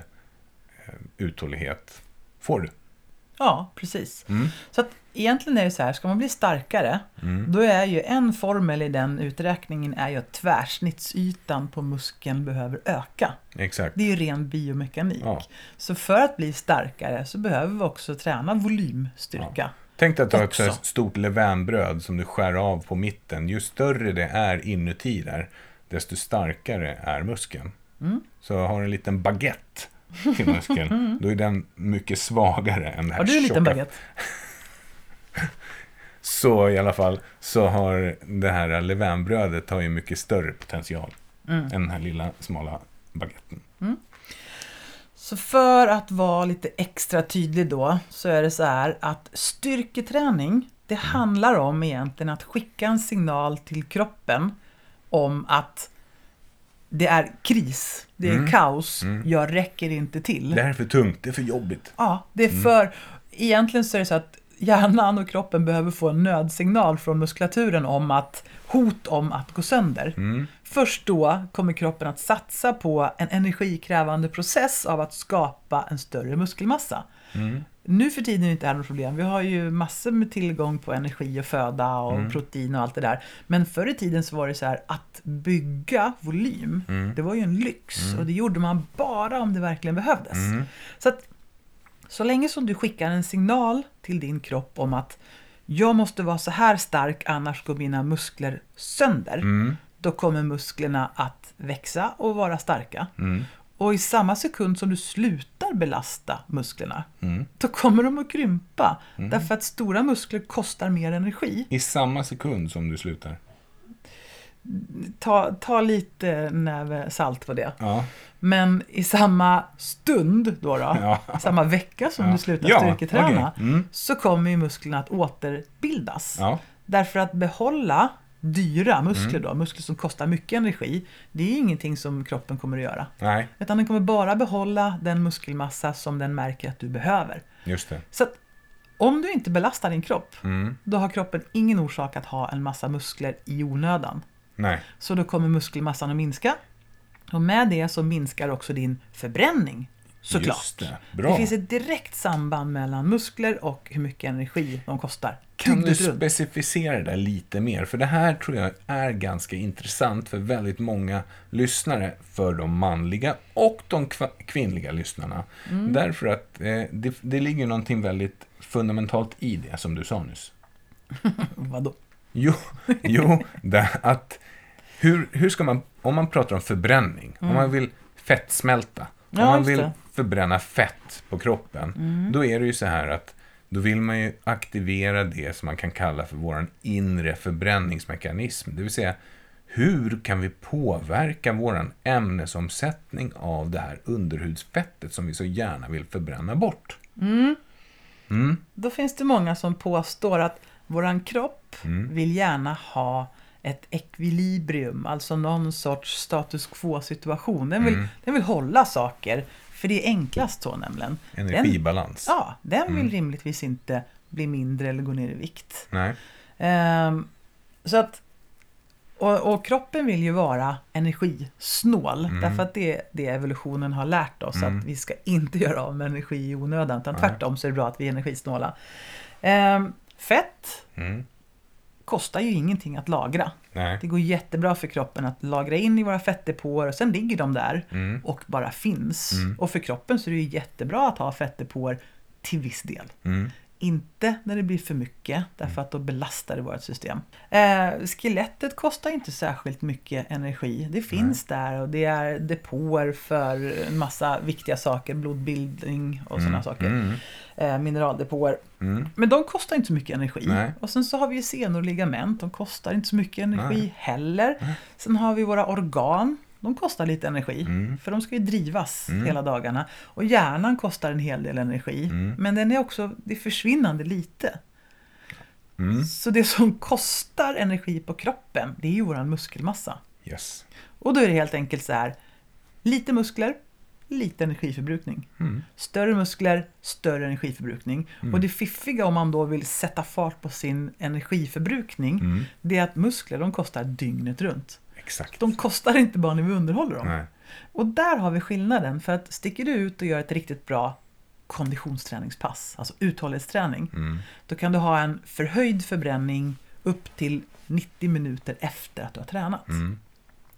eh, uthållighet får du. Ja, precis. Mm. Så att egentligen är det så här, ska man bli starkare, Mm. då är ju en formel i den uträkningen är ju att tvärsnittsytan på muskeln behöver öka. Exakt. Det är ju ren biomekanik. Ja. Så för att bli starkare så behöver vi också träna volymstyrka. Tänk dig att du har ett stort levainbröd som du skär av på mitten. Ju större det är inuti där, desto starkare är muskeln. Mm. Så har en liten baguette till muskeln, då är den mycket svagare än det här Har du en liten tjocka baguette? Så i alla fall så har det här levainbrödet har ju mycket större potential Mm. än den här lilla smala baguetten. Så för att vara lite extra tydlig då så är det så här att styrketräning det Mm. handlar om egentligen att skicka en signal till kroppen om att det är kris, det är Mm. kaos, Mm. jag räcker inte till. Det här är för tungt, det är för jobbigt. Ja, det är Mm. för... Egentligen så är det så att hjärnan och kroppen behöver få en nödsignal från muskulaturen om att hot om att gå sönder. Mm. Först då kommer kroppen att satsa på en energikrävande process av att skapa en större muskelmassa. Mm. Nu för tiden är det inte här något problem. Vi har ju massor med tillgång på energi och föda och Mm. protein och allt det där. Men förr i tiden så var det så här att bygga volym, Mm. det var ju en lyx. Och det gjorde man bara om det verkligen behövdes. Mm. Så att så länge som du skickar en signal till din kropp om att jag måste vara så här stark annars går mina muskler sönder. Mm. Då kommer musklerna att växa och vara starka. Mm. Och i samma sekund som du slutar belasta musklerna, Mm. då kommer de att krympa. Därför att stora muskler kostar mer energi. I samma sekund som du slutar. Ta, ta lite näve salt på det. Ja. Men i samma stund då, då Ja. samma vecka som Ja. du slutar Ja, styrketräna, okej. Mm. så kommer ju musklerna att återbildas. Därför att behålla dyra muskler då, muskler som kostar mycket energi, det är ingenting som kroppen kommer att göra. Nej, Utan den kommer bara behålla den muskelmassa som den märker att du behöver. just det. Så att om du inte belastar din kropp, Mm. då har kroppen ingen orsak att ha en massa muskler i onödan. Nej. Så då kommer muskelmassan att minska. Och med det så minskar också din förbränning. Såklart. Det. Bra. finns ett direkt samband mellan muskler och hur mycket energi de kostar. Kan du specificera det där lite mer? För det här tror jag är ganska intressant för väldigt många lyssnare. För de manliga och de kvinnliga lyssnarna. Mm. Därför att eh, det, det ligger någonting väldigt fundamentalt i det som du sa nyss. Vadå? Jo, jo det, att hur, hur ska man, om man pratar om förbränning, om man vill fettsmälta, om Mm. Ja, man vill det. Mm. förbränna fett på kroppen, då är det ju så här att då vill man ju aktivera det som man kan kalla för vår inre förbränningsmekanism. Det vill säga, hur kan vi påverka vår ämnesomsättning av det här underhudsfettet som vi så gärna vill förbränna bort? Mm. Då finns det många som påstår att våran kropp Mm. vill gärna ha ett ekvilibrium, alltså någon sorts status quo-situation. Den Mm. den vill hålla saker, för det är enklast så nämligen. Den, Energibalans. ja, den vill Mm. rimligtvis inte bli mindre eller gå ner i vikt. Nej. Ehm, så att, och, och kroppen vill ju vara energisnål. Mm. Därför att det är det evolutionen har lärt oss. Mm. Att vi ska inte göra av med energi i onödan. Utan Nej. tvärtom så är det bra att vi är energisnåla. Ehm, fett Mm. Kostar ju ingenting att lagra. Nej. Det går jättebra för kroppen att lagra in i våra fettdepåer och sen ligger de där Mm. och bara finns. Mm. Och för kroppen så är det ju jättebra att ha fettdepåer till viss del. Mm. Inte när det blir för mycket, därför att då belastar det vårt system. Eh, skelettet kostar inte särskilt mycket energi. Det finns där och det är depåer för en massa viktiga saker, blodbildning och sådana saker. Mm. Eh, mineraldepåer. Mm. Men de kostar inte så mycket energi. Nej. Och sen så har vi ju senor och ligament, de kostar inte så mycket energi Nej. heller. Nej. Sen har vi våra organ, de kostar lite energi. Mm. För de ska ju drivas Mm. hela dagarna. Och hjärnan kostar en hel del energi. Mm. Men den är också, det är försvinnande lite. Mm. Så det som kostar energi på kroppen, det är ju våran muskelmassa. Yes. Och då är det helt enkelt så här, lite muskler, lite energiförbrukning. Mm. Större muskler, större energiförbrukning. Och det fiffiga om man då vill sätta fart på sin energiförbrukning, Mm. det är att muskler de kostar dygnet runt. Exakt. De kostar inte bara när vi underhåller dem. Nej. Och där har vi skillnaden. För att sticker du ut och gör ett riktigt bra konditionsträningspass, alltså uthållighetsträning, Mm. då kan du ha en förhöjd förbränning upp till 90 minuter efter att du har tränat. Mm.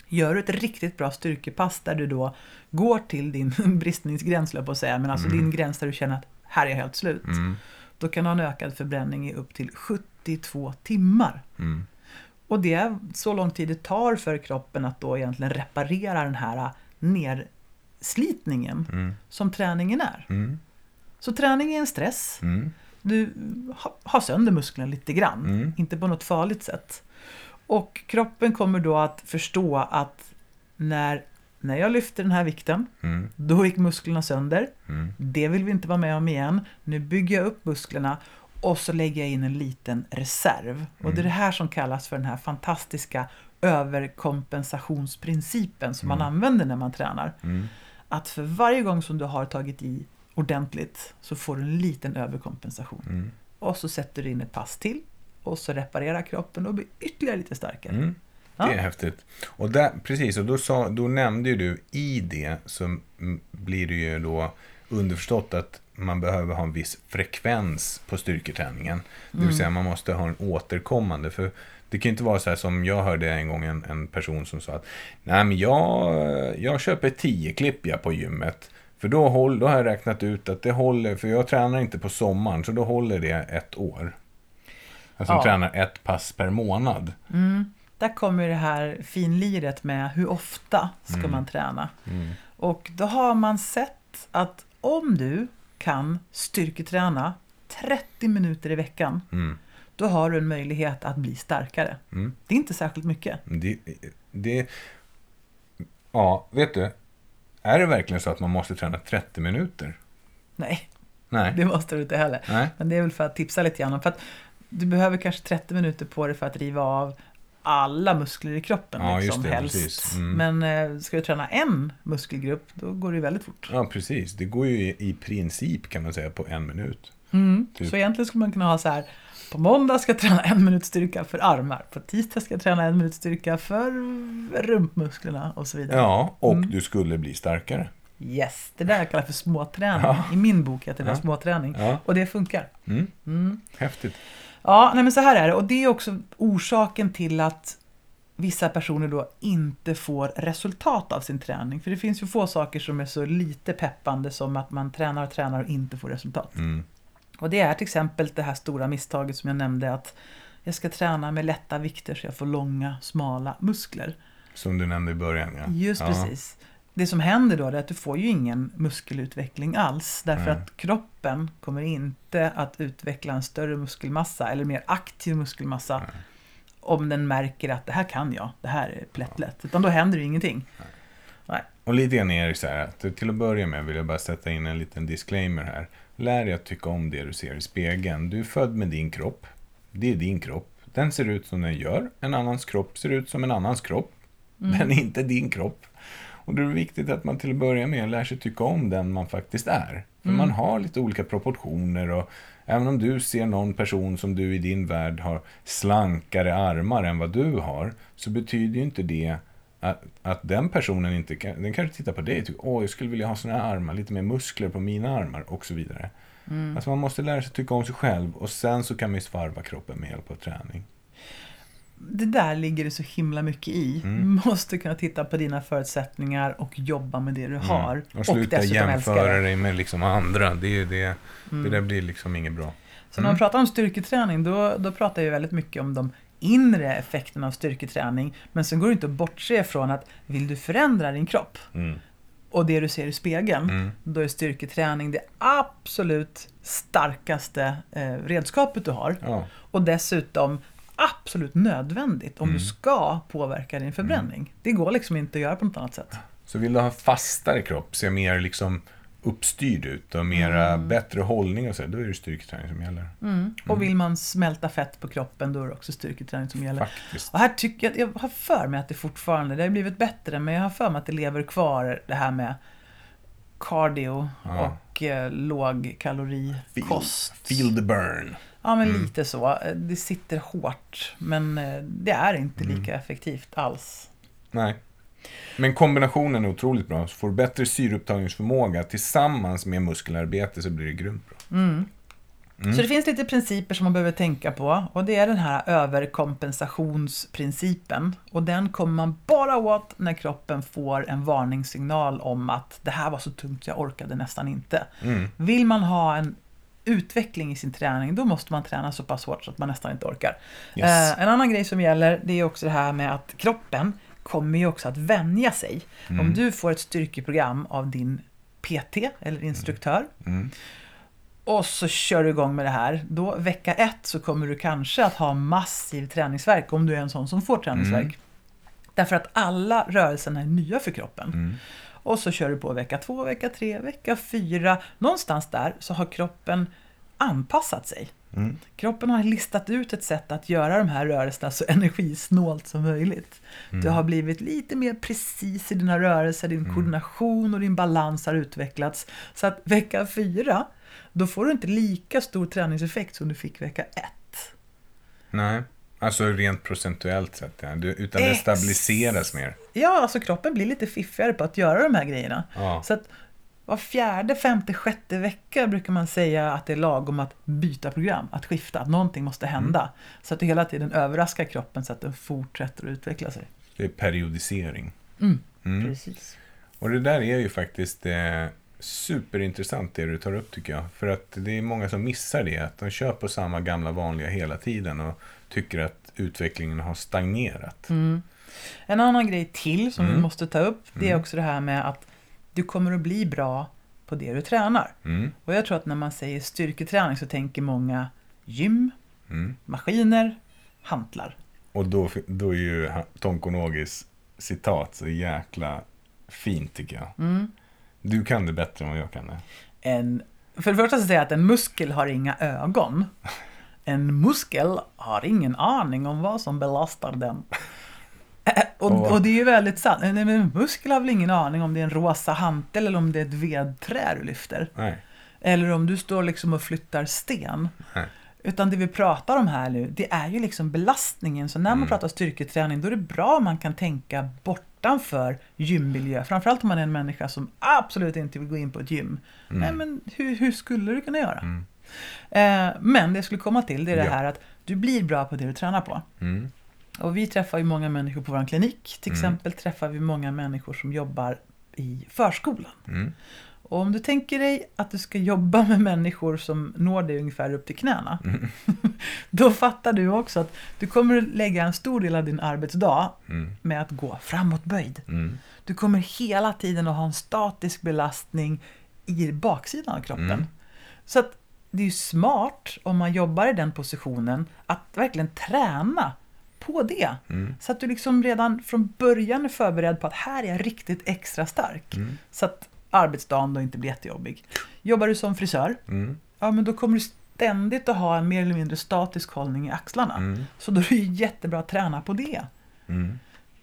Gör du ett riktigt bra styrkepass där du då går till din bristningsgräns, på att säga, men alltså din gräns där du känner att här är jag helt slut. Mm. Då kan du ha en ökad förbränning i upp till 72 timmar. Och det är så lång tid det tar för kroppen att då egentligen reparera den här nerslitningen Mm. som träningen är. Mm. Så träning är en stress. Mm. Du ha- har sönder musklerna lite grann, Mm. inte på något farligt sätt. Och kroppen kommer då att förstå att när, när jag lyfter den här vikten, Mm. då gick musklerna sönder. Mm. Det vill vi inte vara med om igen. Nu bygger jag upp musklerna och så lägger jag in en liten reserv. Och det är det här som kallas för den här fantastiska överkompensationsprincipen som man använder när man tränar. Mm. Att för varje gång som du har tagit i ordentligt så får du en liten överkompensation. Mm. Och så sätter du in ett pass till och så reparerar kroppen och blir ytterligare lite starkare. Mm. Ja. Det är häftigt. Och där, precis, och då, sa, då nämnde ju du i det så mm, blir det ju då underförstått att man behöver ha en viss frekvens på styrketräningen. Det vill säga man måste ha en återkommande. För det kan inte vara så här som jag hörde en gång en, en person som sa att Nej men jag, jag köper 10 klipp jag på gymmet. För då, håll, då har jag räknat ut att det håller, för jag tränar inte på sommaren, så då håller det ett år. Alltså Ja. tränar ett pass per månad. Där kommer det här finliret med hur ofta ska man träna. Mm. Och då har man sett att om du kan styrketräna 30 minuter i veckan, Mm. då har du en möjlighet att bli starkare. Mm. Det är inte särskilt mycket. Det, det, ja, vet du. Är det verkligen så att man måste träna 30 minuter? Nej, Nej. det måste du inte heller. Nej. Men det är väl för att tipsa lite grann. För att du behöver kanske 30 minuter på dig för att riva av alla muskler i kroppen. Ja, liksom, det, helst. Mm. Men eh, ska du träna en muskelgrupp, då går det väldigt fort. Ja, precis. Det går ju i, i princip kan man säga på en minut. Mm. Typ. Så egentligen skulle man kunna ha så här. På måndag ska jag träna en minut styrka för armar. På tisdag ska jag träna en minut styrka för rumpmusklerna och så vidare. Ja, och Mm. du skulle bli starkare. Yes, det där kallas för småträning. Ja. I min bok heter det Ja. småträning. Ja. Och det funkar. Mm. Mm. Häftigt. Ja, nej men så här är det. Och det är också orsaken till att vissa personer då inte får resultat av sin träning. För det finns ju få saker som är så lite peppande som att man tränar och tränar och inte får resultat. Mm. Och det är till exempel det här stora misstaget som jag nämnde att jag ska träna med lätta vikter så jag får långa, smala muskler. Som du nämnde i början. Ja. Just ja. precis. Det som händer då är att du får ju ingen muskelutveckling alls. Därför Nej. att kroppen kommer inte att utveckla en större muskelmassa eller mer aktiv muskelmassa. Om den märker att det här kan jag, det här är plättlätt. Utan då händer det ingenting. Nej. Och lite grann är det så här att till att börja med vill jag bara sätta in en liten disclaimer här. Lär dig att tycka om det du ser i spegeln. Du är född med din kropp. Det är din kropp. Den ser ut som den gör. En annans kropp ser ut som en annans kropp. Den är inte din kropp. Och då är det viktigt att man till att börja med lär sig tycka om den man faktiskt är. För man har lite olika proportioner och även om du ser någon person som du i din värld har slankare armar än vad du har så betyder ju inte det att, att den personen inte kan, den kanske tittar på dig och tycker åh, jag skulle vilja ha såna här armar, lite mer muskler på mina armar och så vidare. Alltså man måste lära sig tycka om sig själv och sen så kan man ju svarva kroppen med hjälp av träning. Det där ligger det så himla mycket i. Mm. Måste kunna titta på dina förutsättningar och jobba med det du har. Mm. Och sluta älska jämföra det. dig med liksom andra. Det, är det, Mm. det där blir liksom inget bra. Så när man pratar om styrketräning då, då pratar jag väldigt mycket om de inre effekterna av styrketräning. Men sen går det inte att bortse ifrån att vill du förändra din kropp Mm. och det du ser i spegeln, Mm. då är styrketräning det absolut starkaste eh, redskapet du har. Ja. Och dessutom absolut nödvändigt om Mm. du ska påverka din förbränning. Det går liksom inte att göra på något annat sätt. Så vill du ha fastare kropp, se mer liksom uppstyrd ut och mera Mm. bättre hållning och så, då är det styrketräning som gäller. Och vill man smälta fett på kroppen då är det också styrketräning som gäller. Faktiskt. Och här tycker jag, jag har för mig att det fortfarande, det har blivit bättre, men jag har för mig att det lever kvar det här med cardio Ja. och eh, låg kalorikost. Feel the burn. Ja, men Mm. lite så. Det sitter hårt, men eh, det är inte Mm. lika effektivt alls. Nej. Men kombinationen är otroligt bra. Så får du bättre syreupptagningsförmåga tillsammans med muskelarbete så blir det grymt bra. Mm. Så det finns lite principer som man behöver tänka på. Och det är den här överkompensationsprincipen. Och den kommer man bara åt när kroppen får en varningssignal om att det här var så tungt jag orkade nästan inte. Mm. Vill man ha en utveckling i sin träning, då måste man träna så pass hårt så att man nästan inte orkar. Yes. Eh, en annan grej som gäller, det är också det här med att kroppen kommer ju också att vänja sig. Om du får ett styrkeprogram av din PT eller instruktör Mm. och så kör du igång med det här. Då vecka ett så kommer du kanske att ha massiv träningsverk om du är en sån som får träningsverk. Därför att alla rörelserna är nya för kroppen. Mm. Och så kör du på vecka två, vecka tre, vecka fyra. Någonstans där så har kroppen anpassat sig. Mm. Kroppen har listat ut ett sätt att göra de här rörelserna så energisnålt som möjligt. Du har blivit lite mer precis i dina rörelser, din koordination och din balans har utvecklats. Så att vecka fyra, då får du inte lika stor träningseffekt som du fick vecka ett. Nej. Alltså rent procentuellt sett, ja. Utan det Ex- stabiliseras mer. Ja, alltså kroppen blir lite fiffigare på att göra de här grejerna. Ja. Så att var fjärde, femte, sjätte vecka brukar man säga att det är lagom att byta program, att skifta, att någonting måste hända. Så att du hela tiden överraskar kroppen så att den fortsätter att utveckla sig. Det är periodisering. Mm. Mm. Precis. Och det där är ju faktiskt eh, superintressant det du tar upp tycker jag. För att det är många som missar det. Att de kör på samma gamla vanliga hela tiden och tycker att utvecklingen har stagnerat. Mm. En annan grej till som vi Mm. måste ta upp, det är Mm. också det här med att du kommer att bli bra på det du tränar. Mm. Och jag tror att när man säger styrketräning så tänker många gym, Mm. maskiner, hantlar. Och då, då är ju Tonko Nogis citat så jäkla fint tycker jag. Mm. Du kan det bättre än vad jag kan det. En, för det första så säger jag att en muskel har inga ögon. En muskel har ingen aning om vad som belastar den. Och, och det är ju väldigt sant. En muskel har väl ingen aning om det är en rosa hantel eller om det är ett vedträ du lyfter. Nej. Eller om du står liksom och flyttar sten. Nej. Utan det vi pratar om här nu, det är ju liksom belastningen. Så när man Mm. pratar styrketräning, då är det bra om man kan tänka bortanför gymmiljö. Framförallt om man är en människa som absolut inte vill gå in på ett gym. Nej, men hur, hur skulle du kunna göra? Mm. Eh, men det jag skulle komma till, det är det här att du blir bra på det du tränar på. Mm. Och vi träffar ju många människor på vår klinik. Till Mm. exempel träffar vi många människor som jobbar i förskolan. Mm. Och om du tänker dig att du ska jobba med människor som når dig ungefär upp till knäna. Mm. Då fattar du också att du kommer lägga en stor del av din arbetsdag Mm. med att gå framåtböjd. Mm. Du kommer hela tiden att ha en statisk belastning i baksidan av kroppen. Så att det är ju smart om man jobbar i den positionen att verkligen träna på det. Mm. Så att du liksom redan från början är förberedd på att här är jag riktigt extra stark. Mm. Så att arbetsdagen då inte blir jättejobbig. Jobbar du som frisör, Mm. ja men då kommer du ständigt att ha en mer eller mindre statisk hållning i axlarna. Mm. Så då är det jättebra att träna på det. Mm.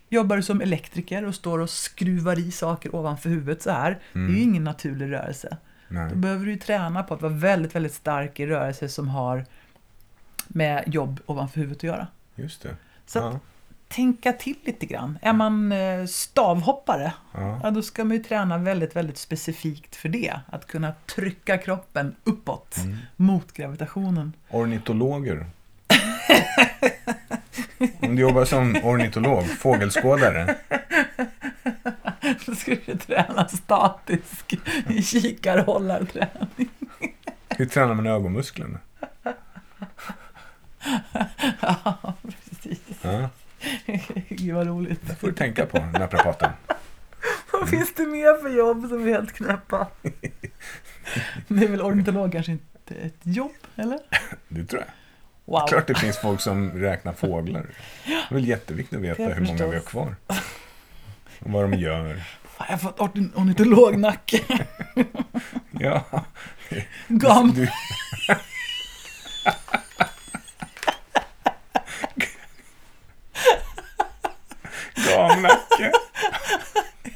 Jobbar du som elektriker och står och skruvar i saker ovanför huvudet så här, det är ju ingen naturlig rörelse. Nej. Då behöver du ju träna på att vara väldigt, väldigt stark i rörelser som har med jobb ovanför huvudet att göra. Just det. Så att Ja. tänka till lite grann. Är man eh, stavhoppare, Ja. ja, då ska man ju träna väldigt, väldigt specifikt för det. Att kunna trycka kroppen uppåt Mm. mot gravitationen. Ornitologer. Om du jobbar som ornitolog, fågelskådare. Då ska du träna statisk i kikarhållarträning. Hur tränar man ögonmusklerna? Ja, precis. Ja, Gud vad roligt. det får du tänka på, naprapaten. Vad finns det mer för jobb som är helt knäppa? Det är väl ornitolog kanske inte ett jobb, eller? Det tror jag. Wow. Klart det finns folk som räknar fåglar. Det är väl jätteviktigt att veta hur många vi har kvar. Vad de gör. Fan, jag har fått orn- ornitolognacke. Ja. Gam. Du, gamnacke.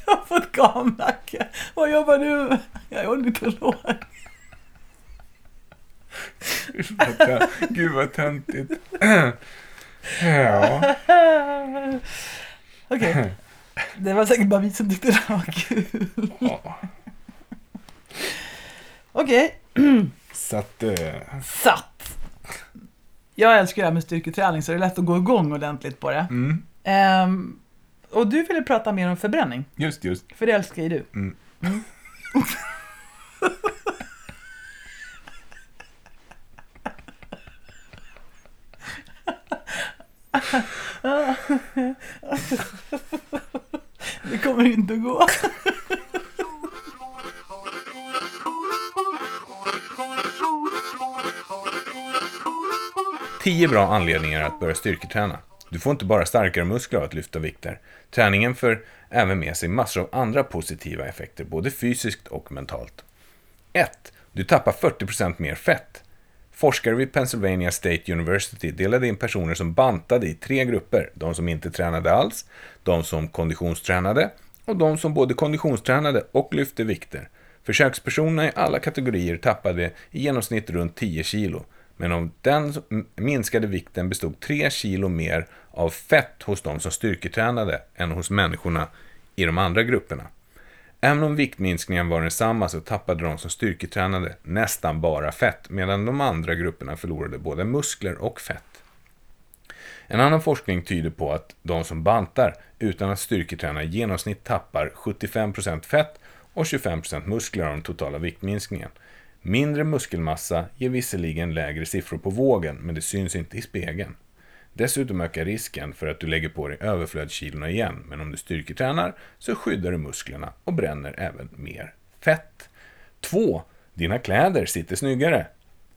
Jag har fått gamnacke. Vad jobbar du med? Jag är ornitolog. Gud vad töntigt. Ja. Okej. Det var säkert bara vi som tyckte det var kul. ja. Okej, Så att... eh, satt. Jag älskar det här med styrketräning så det är lätt att gå igång ordentligt på det. Mm, Ehm, och du ville prata mer om förbränning, just, just. för det älskar ju du. Mm. Det kommer inte att gå. Tio bra anledningar att börja styrketräna. Du får inte bara starkare muskler av att lyfta vikter. Träningen för även med sig massor av andra positiva effekter, både fysiskt och mentalt. 1. Du tappar 40% mer fett. Forskare vid Pennsylvania State University delade in personer som bantade i tre grupper. De som inte tränade alls, de som konditionstränade och de som både konditionstränade och lyfte vikter. Försökspersonerna i alla kategorier tappade i genomsnitt runt 10 kilo. Men av den minskade vikten bestod 3 kilo mer av fett hos de som styrketränade än hos människorna i de andra grupperna. Även om viktminskningen var densamma så tappade de som styrketränade nästan bara fett medan de andra grupperna förlorade både muskler och fett. En annan forskning tyder på att de som bantar utan att styrketräna i genomsnitt tappar 75% fett och 25% muskler av den totala viktminskningen. Mindre muskelmassa ger visserligen lägre siffror på vågen, men det syns inte i spegeln. Dessutom ökar risken för att du lägger på dig överflödskilorna igen, men om du styrketränar så skyddar du musklerna och bränner även mer fett. 2. Dina kläder sitter snyggare.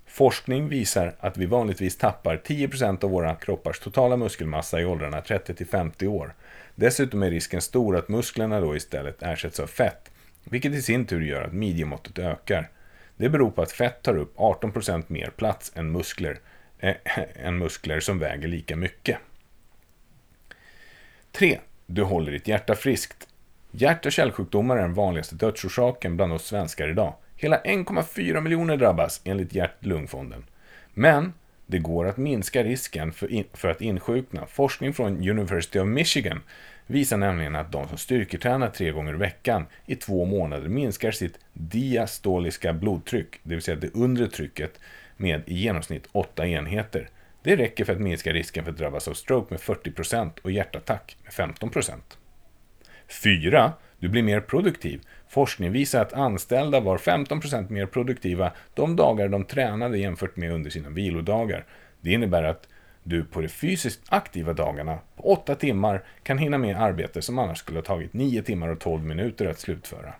Forskning visar att vi vanligtvis tappar 10% av våra kroppars totala muskelmassa i åldrarna 30-50 år. Dessutom är risken stor att musklerna då istället ersätts av fett, vilket i sin tur gör att midjemåttet ökar. Det beror på att fett tar upp 18% mer plats än muskler, Eh, än muskler som väger lika mycket. 3. Du håller ditt hjärta friskt. Hjärt och kärlsjukdomar är den vanligaste dödsorsaken bland oss svenskar idag. Hela 1,4 miljoner drabbas enligt Hjärt-Lungfonden. Men det går att minska risken för, in, för att insjukna. Forskning från University of Michigan visar nämligen att de som styrketränar tre gånger i veckan i två månader minskar sitt diastoliska blodtryck, det vill säga det undre trycket, med i genomsnitt 8 enheter. Det räcker för att minska risken för att drabbas av stroke med 40% och hjärtattack med 15%. 4. Du blir mer produktiv. Forskning visar att anställda var 15% mer produktiva de dagar de tränade jämfört med under sina vilodagar. Det innebär att du på de fysiskt aktiva dagarna på 8 timmar kan hinna med arbete som annars skulle ha tagit 9 timmar och 12 minuter att slutföra.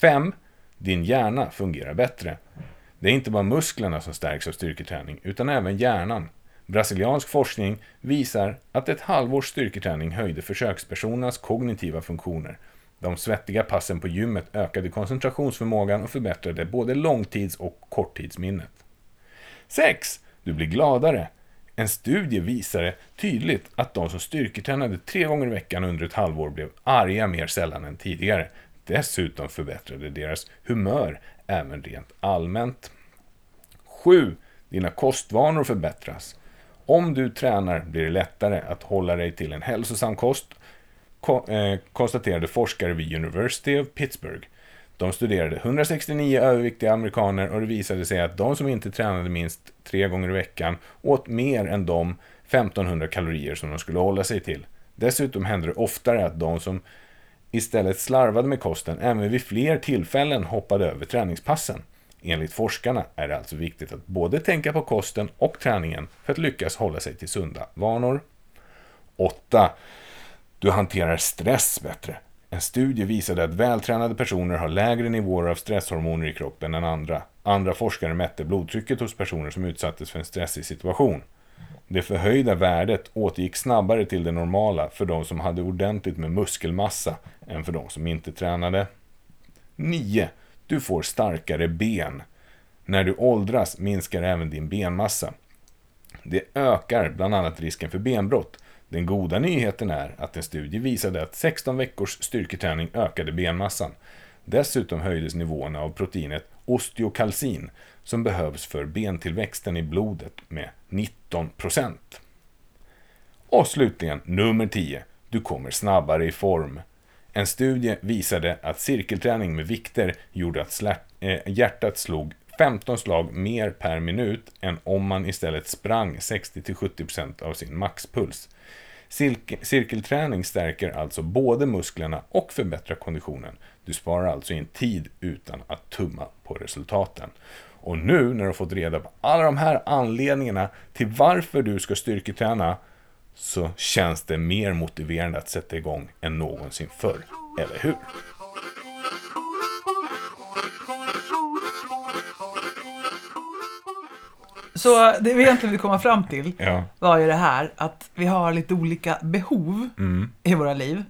5. Din hjärna fungerar bättre. Det är inte bara musklerna som stärks av styrketräning, utan även hjärnan. Brasiliansk forskning visar att ett halvårs styrketräning höjde försökspersonernas kognitiva funktioner. De svettiga passen på gymmet ökade koncentrationsförmågan och förbättrade både långtids och korttidsminnet. 6. Du blir gladare. En studie visade tydligt att de som styrketränade tre gånger i veckan under ett halvår blev arga mer sällan än tidigare. Dessutom förbättrade deras humör även rent allmänt. 7. Dina kostvanor förbättras. Om du tränar blir det lättare att hålla dig till en hälsosam kost, eh, konstaterade forskare vid University of Pittsburgh. De studerade 169 överviktiga amerikaner och det visade sig att de som inte tränade minst tre gånger i veckan åt mer än de 1500 kalorier som de skulle hålla sig till. Dessutom hände det oftare att de som istället slarvade med kosten även vid fler tillfällen hoppade över träningspassen. Enligt forskarna är det alltså viktigt att både tänka på kosten och träningen för att lyckas hålla sig till sunda vanor. 8. Du hanterar stress bättre. En studie visade att vältränade personer har lägre nivåer av stresshormoner i kroppen än andra. Andra forskare mätte blodtrycket hos personer som utsattes för en stressig situation. Det förhöjda värdet återgick snabbare till det normala för de som hade ordentligt med muskelmassa än för de som inte tränade. 9. Du får starkare ben. När du åldras minskar även din benmassa. Det ökar bland annat risken för benbrott. Den goda nyheten är att en studie visade att 16 veckors styrketräning ökade benmassan. Dessutom höjdes nivåerna av proteinet osteokalcin som behövs för bentillväxten i blodet med 19%. Och slutligen nummer 10. Du kommer snabbare i form. En studie visade att cirkelträning med vikter gjorde att slä- eh, hjärtat slog 15 slag mer per minut än om man istället sprang 60-70% av sin maxpuls. Cirkelträning stärker alltså både musklerna och förbättrar konditionen. Du sparar alltså in tid utan att tumma på resultaten. Och nu när du har fått reda på alla de här anledningarna till varför du ska styrketräna så känns det mer motiverande att sätta igång än någonsin förr. Eller hur? Så det vi egentligen vill komma fram till Ja. var ju det här att vi har lite olika behov i våra liv.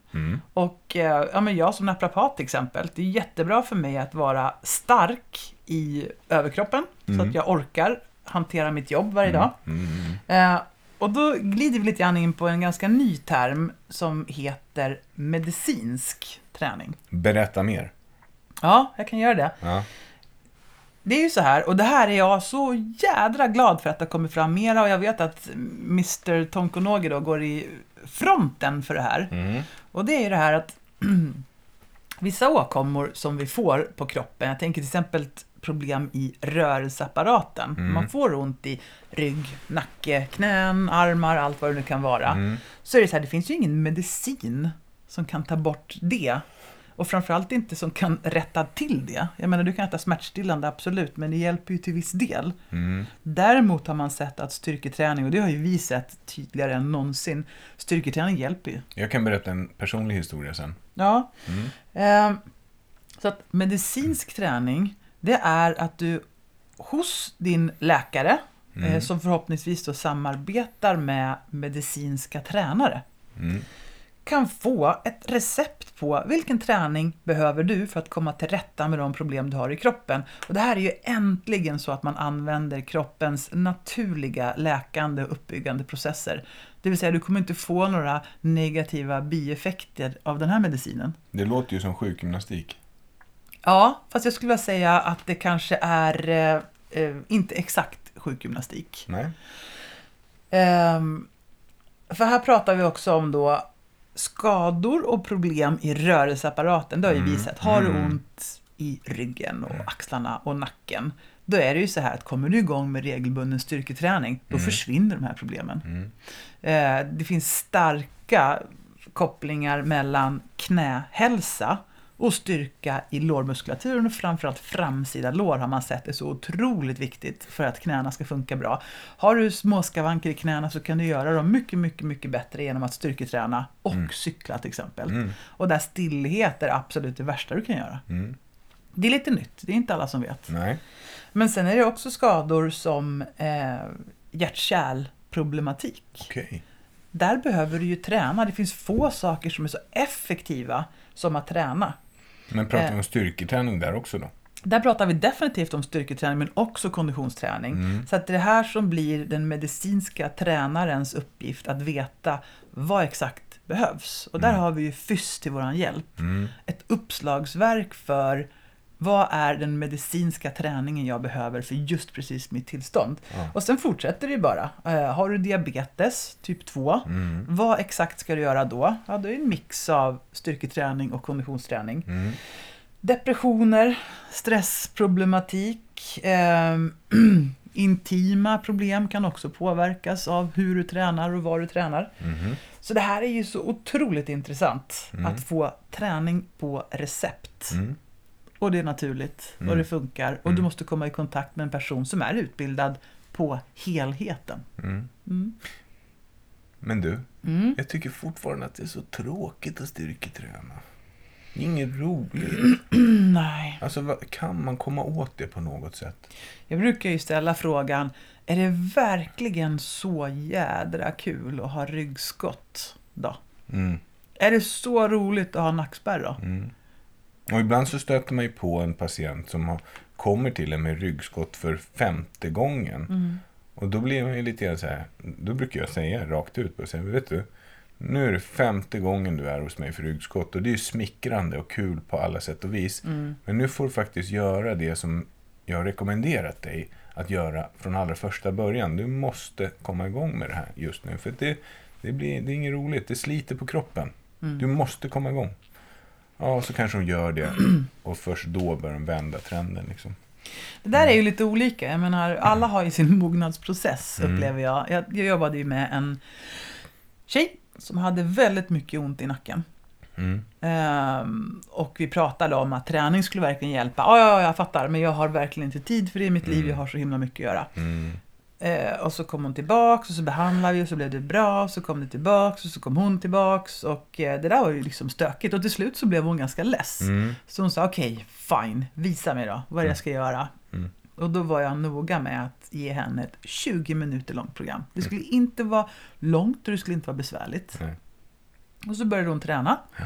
Och eh, ja, men jag som naprapat till exempel, det är jättebra för mig att vara stark i överkroppen så att jag orkar hantera mitt jobb varje dag. Eh, och då glider vi lite grann in på en ganska ny term som heter medicinsk träning. Berätta mer. Ja, jag kan göra det. Ja. Det är ju så här, och det här är jag så jädra glad för att det har kommit fram mera och jag vet att Mr Tonkonogi då går i fronten för det här. Mm. Och det är ju det här att vissa åkommor som vi får på kroppen, jag tänker till exempel problem i rörelseapparaten. Man får ont i rygg, nacke, knän, armar, allt vad det nu kan vara. Mm. Så är det så här, det finns ju ingen medicin som kan ta bort det. Och framförallt inte som kan rätta till det. Jag menar, du kan äta smärtstillande, absolut, men det hjälper ju till viss del. Mm. Däremot har man sett att styrketräning, och det har ju vi sett tydligare än någonsin, styrketräning hjälper ju. Jag kan berätta en personlig historia sen. Ja. Ehm, så att medicinsk träning, det är att du hos din läkare, eh, som förhoppningsvis då samarbetar med medicinska tränare, Mm. kan få ett recept på vilken träning behöver du för att komma till rätta med de problem du har i kroppen. Och det här är ju äntligen så att man använder kroppens naturliga läkande och uppbyggande processer. Det vill säga, du kommer inte få några negativa bieffekter av den här medicinen. Det låter ju som sjukgymnastik. Ja, fast jag skulle vilja säga att det kanske är eh, eh, inte exakt sjukgymnastik. Nej? Ehm, för här pratar vi också om då skador och problem i rörelseapparaten. Det har ju vi sett. Har du ont i ryggen och axlarna och nacken, då är det ju så här att kommer du igång med regelbunden styrketräning, då försvinner de här problemen. Eh, det finns starka kopplingar mellan knähälsa och styrka i lårmuskulaturen och framförallt framsida lår har man sett är så otroligt viktigt för att knäna ska funka bra. Har du småskavanker i knäna så kan du göra dem mycket, mycket, mycket bättre genom att styrketräna och cykla till exempel. Och där stillhet är absolut det värsta du kan göra. Mm. Det är lite nytt, det är inte alla som vet. Nej? Men sen är det också skador som eh, hjärt-kärlproblematik. Okej. Där behöver du ju träna. Det finns få saker som är så effektiva som att träna. Men pratar vi Eh. om styrketräning där också då? Där pratar vi definitivt om styrketräning men också konditionsträning. Så att det är det här som blir den medicinska tränarens uppgift att veta vad exakt behövs. Och där har vi ju FYS till våran hjälp. Mm. Ett uppslagsverk för vad är den medicinska träningen jag behöver för just precis mitt tillstånd? Ja. Och sen fortsätter det bara. Eh, har du diabetes typ 2, Mm. vad exakt ska du göra då? Ja, det är en mix av styrketräning och konditionsträning. Mm. Depressioner, stressproblematik, eh, intima problem kan också påverkas av hur du tränar och var du tränar. Mhm. Så det här är ju så otroligt intressant att få träning på recept. Mm. Och det är naturligt och det funkar och du måste komma i kontakt med en person som är utbildad på helheten. Mm. Mm. Men du, Mm. jag tycker fortfarande att det är så tråkigt att styrketräna. Det är inget roligt. Nej. Alltså, kan man komma åt det på något sätt? Jag brukar ju ställa frågan, är det verkligen så jädra kul att ha ryggskott då? Mm. Är det så roligt att ha nackspärr då? Mm. Och ibland så stöter man ju på en patient som har, kommer till en med ryggskott för femte gången. Mm. Och då blir man ju lite grann så här, då brukar jag säga rakt ut, och säga, vet du, Nu är det femte gången du är hos mig för ryggskott och det är ju smickrande och kul på alla sätt och vis. Men nu får du faktiskt göra det som jag har rekommenderat dig att göra från allra första början. Du måste komma igång med det här just nu. För det, det, blir, det är inget roligt, det sliter på kroppen. Du måste komma igång. Ja, så kanske de gör det och först då börjar de vända trenden. Liksom. Det där är ju lite olika. Jag menar, alla har ju sin mognadsprocess, Mm. upplever jag. jag. Jag jobbade ju med en tjej som hade väldigt mycket ont i nacken. Mm. Ehm, och vi pratade om att träning skulle verkligen hjälpa. Ja, ja, jag fattar, men jag har verkligen inte tid för det i mitt liv. Jag har så himla mycket att göra. Mm. Eh, och så kom hon tillbaks och så behandlade vi och så blev det bra. Och så kom det tillbaks och så kom hon tillbaks. Och eh, det där var ju liksom stökigt. Och till slut så blev hon ganska less. Mm. Så hon sa okej, fine, visa mig då vad är jag ska göra. Mm. Och då var jag noga med att ge henne ett 20 minuter långt program. Det skulle inte vara långt och det skulle inte vara besvärligt. Nej. Och så började hon träna. Ja.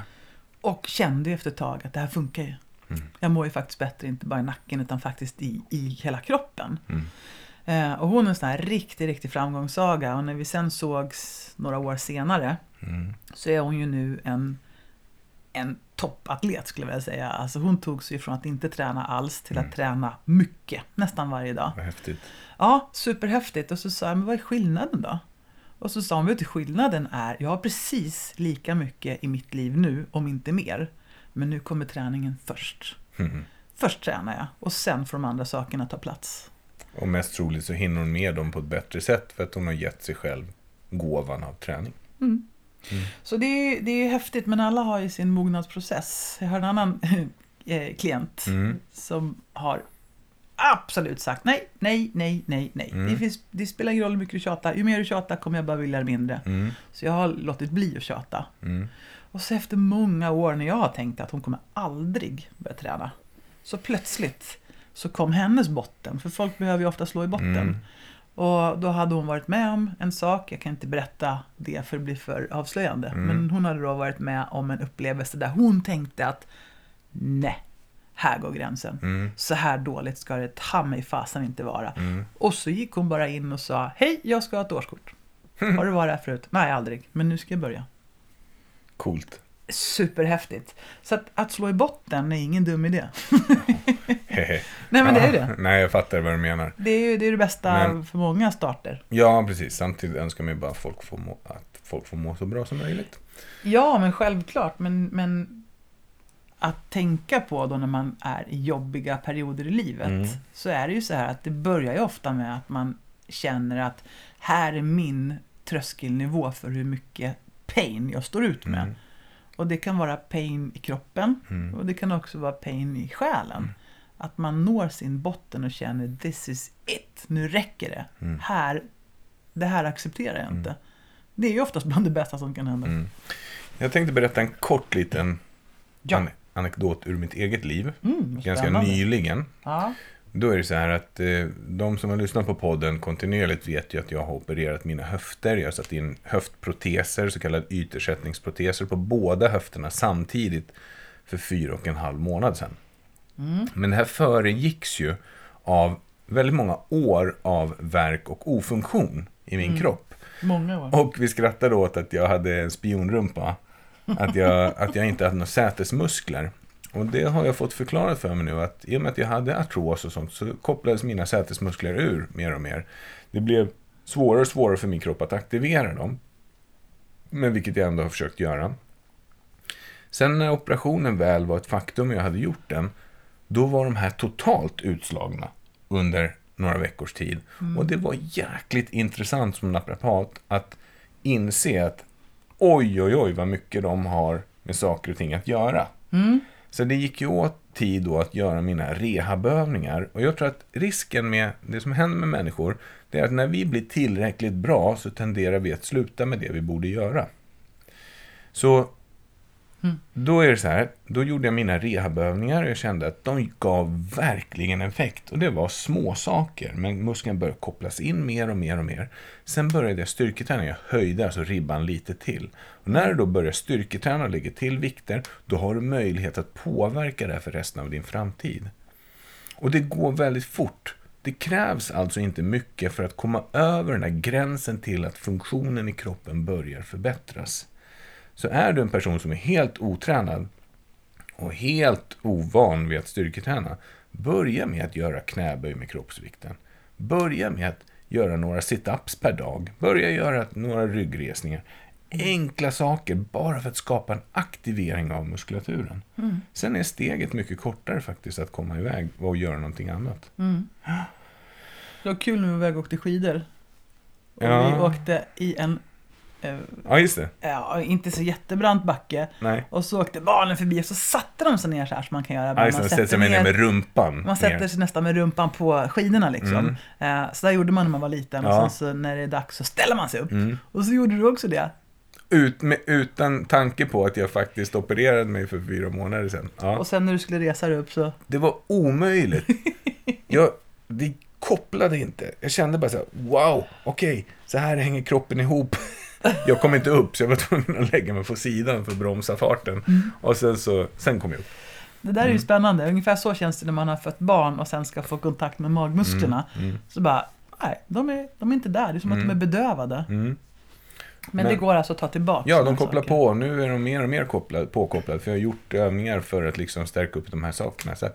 Och kände efter ett tag att det här funkar ju. Mm. Jag mår ju faktiskt bättre, inte bara i nacken utan faktiskt i, i hela kroppen. Eh, och hon är en sån här riktig, riktig framgångssaga. Och när vi sen sågs några år senare Mm. så är hon ju nu en, en toppatlet skulle jag vilja säga. Alltså hon tog sig från att inte träna alls till att Mm. träna mycket, nästan varje dag. Vad häftigt. Ja, superhäftigt. Och så sa jag, men vad är skillnaden då? Och så sa hon, vet du skillnaden är, jag har precis lika mycket i mitt liv nu, om inte mer. Men nu kommer träningen först. Mm. Först tränar jag och sen får de andra sakerna ta plats. Och mest troligt så hinner hon med dem på ett bättre sätt för att hon har gett sig själv gåvan av träning. Så det är, det är häftigt, men alla har ju sin mognadsprocess. Jag har en annan eh, klient Mm. som har absolut sagt nej, nej, nej, nej, nej. Mm. Det, finns, det spelar ingen roll hur mycket du tjatar. Ju mer du tjatar kommer jag bara vilja det mindre. Mm. Så jag har låtit bli att tjata. Mm. Och så efter många år när jag har tänkt att hon kommer aldrig börja träna. Så plötsligt så kom hennes botten, för folk behöver ju ofta slå i botten. Mm. Och då hade hon varit med om en sak, jag kan inte berätta det för det blir för avslöjande. Mm. Men hon hade då varit med om en upplevelse där hon tänkte att nej, här går gränsen. Mm. Så här dåligt ska det ta mig fasen inte vara. Mm. Och så gick hon bara in och sa, hej, jag ska ha ett årskort. Har du varit här förut? Nej, aldrig. Men nu ska jag börja. Coolt. Superhäftigt. Så att, att slå i botten är ingen dum idé. Nej, men det är det. Nej, jag fattar vad du menar. Det är ju det, är det bästa Men- för många starter. Ja, precis. Samtidigt önskar man ju bara att folk får må, att folk får må så bra som möjligt. Ja, men självklart. Men, men att tänka på då när man är i jobbiga perioder i livet. Mm. Så är det ju så här att det börjar ju ofta med att man känner att här är min tröskelnivå för hur mycket pain jag står ut med. Mm. Och det kan vara pain i kroppen Mm. och det kan också vara pain i själen. Att man når sin botten och känner this is it, nu räcker det. Mm. Här, det här accepterar jag inte. Det är ju oftast bland det bästa som kan hända. Mm. Jag tänkte berätta en kort liten Ja. an- anekdot ur mitt eget liv. Mm, Ganska nyligen. Ja. Då är det så här att eh, de som har lyssnat på podden kontinuerligt vet ju att jag har opererat mina höfter. Jag har satt in höftproteser, så kallade ytersättningsproteser, på båda höfterna samtidigt för fyra och en halv månad sedan. Men det här föregicks ju av väldigt många år av verk och ofunktion i min kropp. Många år. Och vi skrattade åt att jag hade en spionrumpa. Att jag, att jag inte hade några sätesmuskler. Och det har jag fått förklarat för mig nu att i och med att jag hade artros och sånt så kopplades mina sätesmuskler ur mer och mer. Det blev svårare och svårare för min kropp att aktivera dem. Men vilket jag ändå har försökt göra. Sen när operationen väl var ett faktum och jag hade gjort den, då var de här totalt utslagna under några veckors tid. Och det var jäkligt intressant som naprapat att inse att oj, oj, oj vad mycket de har med saker och ting att göra. Så det gick ju åt tid då att göra mina rehabövningar. Och jag tror att risken med det som händer med människor, det är att när vi blir tillräckligt bra så tenderar vi att sluta med det vi borde göra. Så Mm. då är det så här, då gjorde jag mina rehabövningar och jag kände att de gav verkligen effekt. Och det var små saker, men muskeln började kopplas in mer och mer och mer. Sen började jag styrketräna, jag höjde alltså ribban lite till. Och när du då börjar styrketräna och lägger till vikter, då har du möjlighet att påverka det här för resten av din framtid. Och det går väldigt fort. Det krävs alltså inte mycket för att komma över den här gränsen till att funktionen i kroppen börjar förbättras. Så är du en person som är helt otränad och helt ovan vid att styrketräna, börja med att göra knäböj med kroppsvikten. Börja med att göra några sit-ups per dag. Börja göra några ryggresningar. Enkla saker, bara för att skapa en aktivering av muskulaturen. Sen är steget mycket kortare faktiskt att komma iväg och göra någonting annat. Det var kul när vi var iväg och åkte skidor. Och Ja. vi åkte i en, Ja, just det. ja, inte så jättebrant backe. Nej. Och så åkte barnen förbi och så satte de sig ner så här som man kan göra. Ja, just det. man Sätter sig ner med rumpan. Man sätter sig nästan med rumpan på skidorna liksom. Mm. Eh, så där gjorde man när man var liten. Och Ja. sen så när det är dags så ställer man sig upp. Mm. Och så gjorde du också det. Ut, med, utan tanke på att jag faktiskt opererade mig för fyra månader sedan. Ja. Och sen när du skulle resa dig upp så... Det var omöjligt. Jag, det kopplade inte. Jag kände bara så här, wow, okej, så här hänger kroppen ihop. Jag kom inte upp, så jag var tvungen att lägga mig på sidan för att bromsa farten. Och sen, så, sen kom jag upp. Det där är ju spännande. Ungefär så känns det när man har fött barn och sen ska få kontakt med magmusklerna. Mm. Så bara, nej, de är, de är inte där. Det är som att de är bedövade. Mm. Men, Men- det går alltså att ta tillbaka. Ja, de kopplar saker. på. Nu är de mer och mer kopplade, påkopplade. För jag har gjort övningar för att liksom stärka upp de här sakerna. Så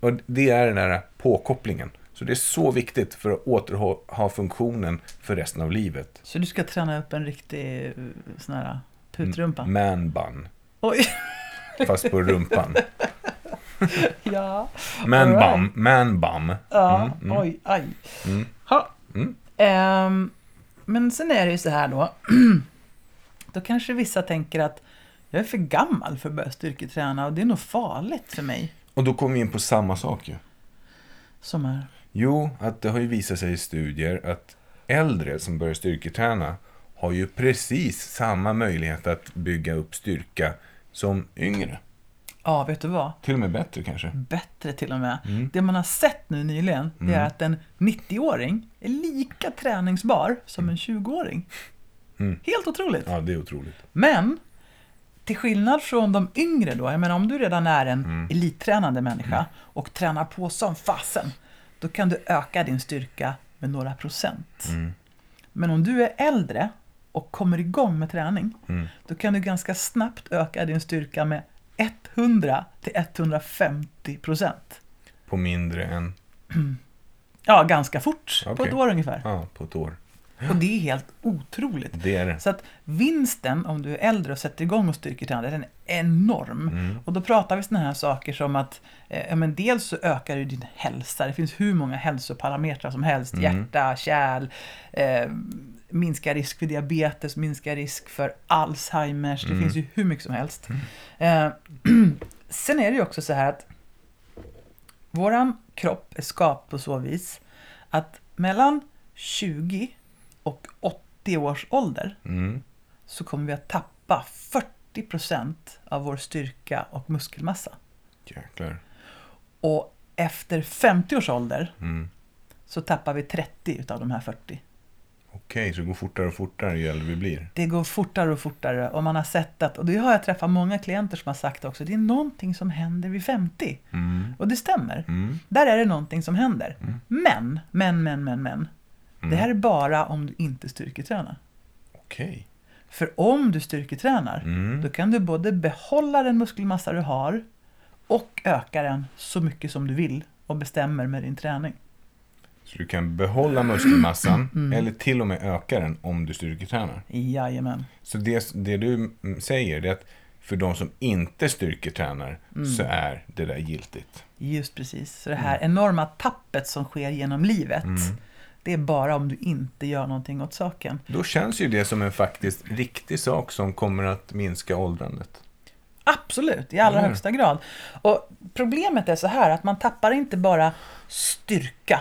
och det är den där påkopplingen. Så det är så viktigt för att återha funktionen för resten av livet. Så du ska träna upp en riktig eh, sån här putrumpa? Man bun. Oj, Fast på rumpan. ja. Man right. bum. Man bum. Ja, Mm, mm. oj, aj. Mm. Ha. Ehm, men sen är det ju så här då. då kanske vissa tänker att jag är för gammal för att börja styrketräna och det är nog farligt för mig. Och då kommer vi in på samma sak ju. Som är... Jo, att det har ju visat sig i studier att äldre som börjar styrketräna har ju precis samma möjlighet att bygga upp styrka som yngre. Ja, vet du vad? Till och med bättre kanske. Bättre till och med. Mm. Det man har sett nu nyligen, det är Mm. att en 90-åring är lika träningsbar som en 20-åring. Mm. Helt otroligt. Ja, det är otroligt. Men, till skillnad från de yngre då, jag menar om du redan är en Mm. elittränande människa och tränar på som fasen, då kan du öka din styrka med några procent. Mm. Men om du är äldre och kommer igång med träning, Mm. då kan du ganska snabbt öka din styrka med 100 till 150 procent. På mindre än, Ja, ganska fort, på Okej. ett år ungefär. ja, på ett år. Och det är helt otroligt. Det är det. Så att vinsten om du är äldre och sätter igång och styrketränar, den är enorm. Mm. Och då pratar vi sådana här saker som att eh, men dels så ökar ju din hälsa. Det finns hur många hälsoparametrar som helst. Mm. Hjärta, kärl, eh, minska risk för diabetes, minska risk för Alzheimers. Det Mm. finns ju hur mycket som helst. Eh, sen är det ju också så här att våran kropp är skapad på så vis att mellan 20 och 80 års ålder Mm. så kommer vi att tappa 40% av vår styrka och muskelmassa. Jäklar. Och efter 50 års ålder Mm. så tappar vi 30 utav de här 40. Okej, så det går fortare och fortare ju äldre vi blir. Det går fortare och fortare och man har sett att, och det har jag träffat många klienter som har sagt också, det är någonting som händer vid 50. Mm. Och det stämmer. Mm. Där är det någonting som händer. Mm. Men, men, men, men, men. Det här är bara om du inte styrketränar. Okej. För om du styrketränar, Mm. då kan du både behålla den muskelmassa du har och öka den så mycket som du vill och bestämmer med din träning. Så du kan behålla muskelmassan Mm. eller till och med öka den om du styrketränar. Jajamän. Så det, det du mm, säger är att för de som inte styrketränar Mm. så är det där giltigt. Just precis. Så det här enorma tappet som sker genom livet, Mm. Det är bara om du inte gör någonting åt saken. Då känns ju det som en faktiskt riktig sak som kommer att minska åldrandet. Absolut, i allra Mm. högsta grad. Och problemet är så här att man tappar inte bara styrka,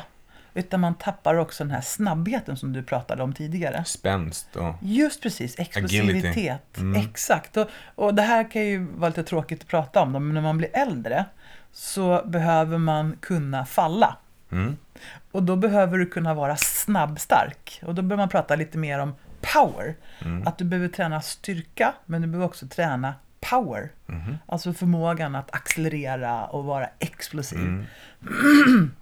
utan man tappar också den här snabbheten som du pratade om tidigare. Spänst och... Just precis, explosivitet. Mm. Exakt. Och, och det här kan ju vara lite tråkigt att prata om, men när man blir äldre så behöver man kunna falla. Mm. Och då behöver du kunna vara snabbstark. Och då behöver man prata lite mer om power. Mm. Att du behöver träna styrka, men du behöver också träna power. Mhm. Alltså förmågan att accelerera och vara explosiv. Mm.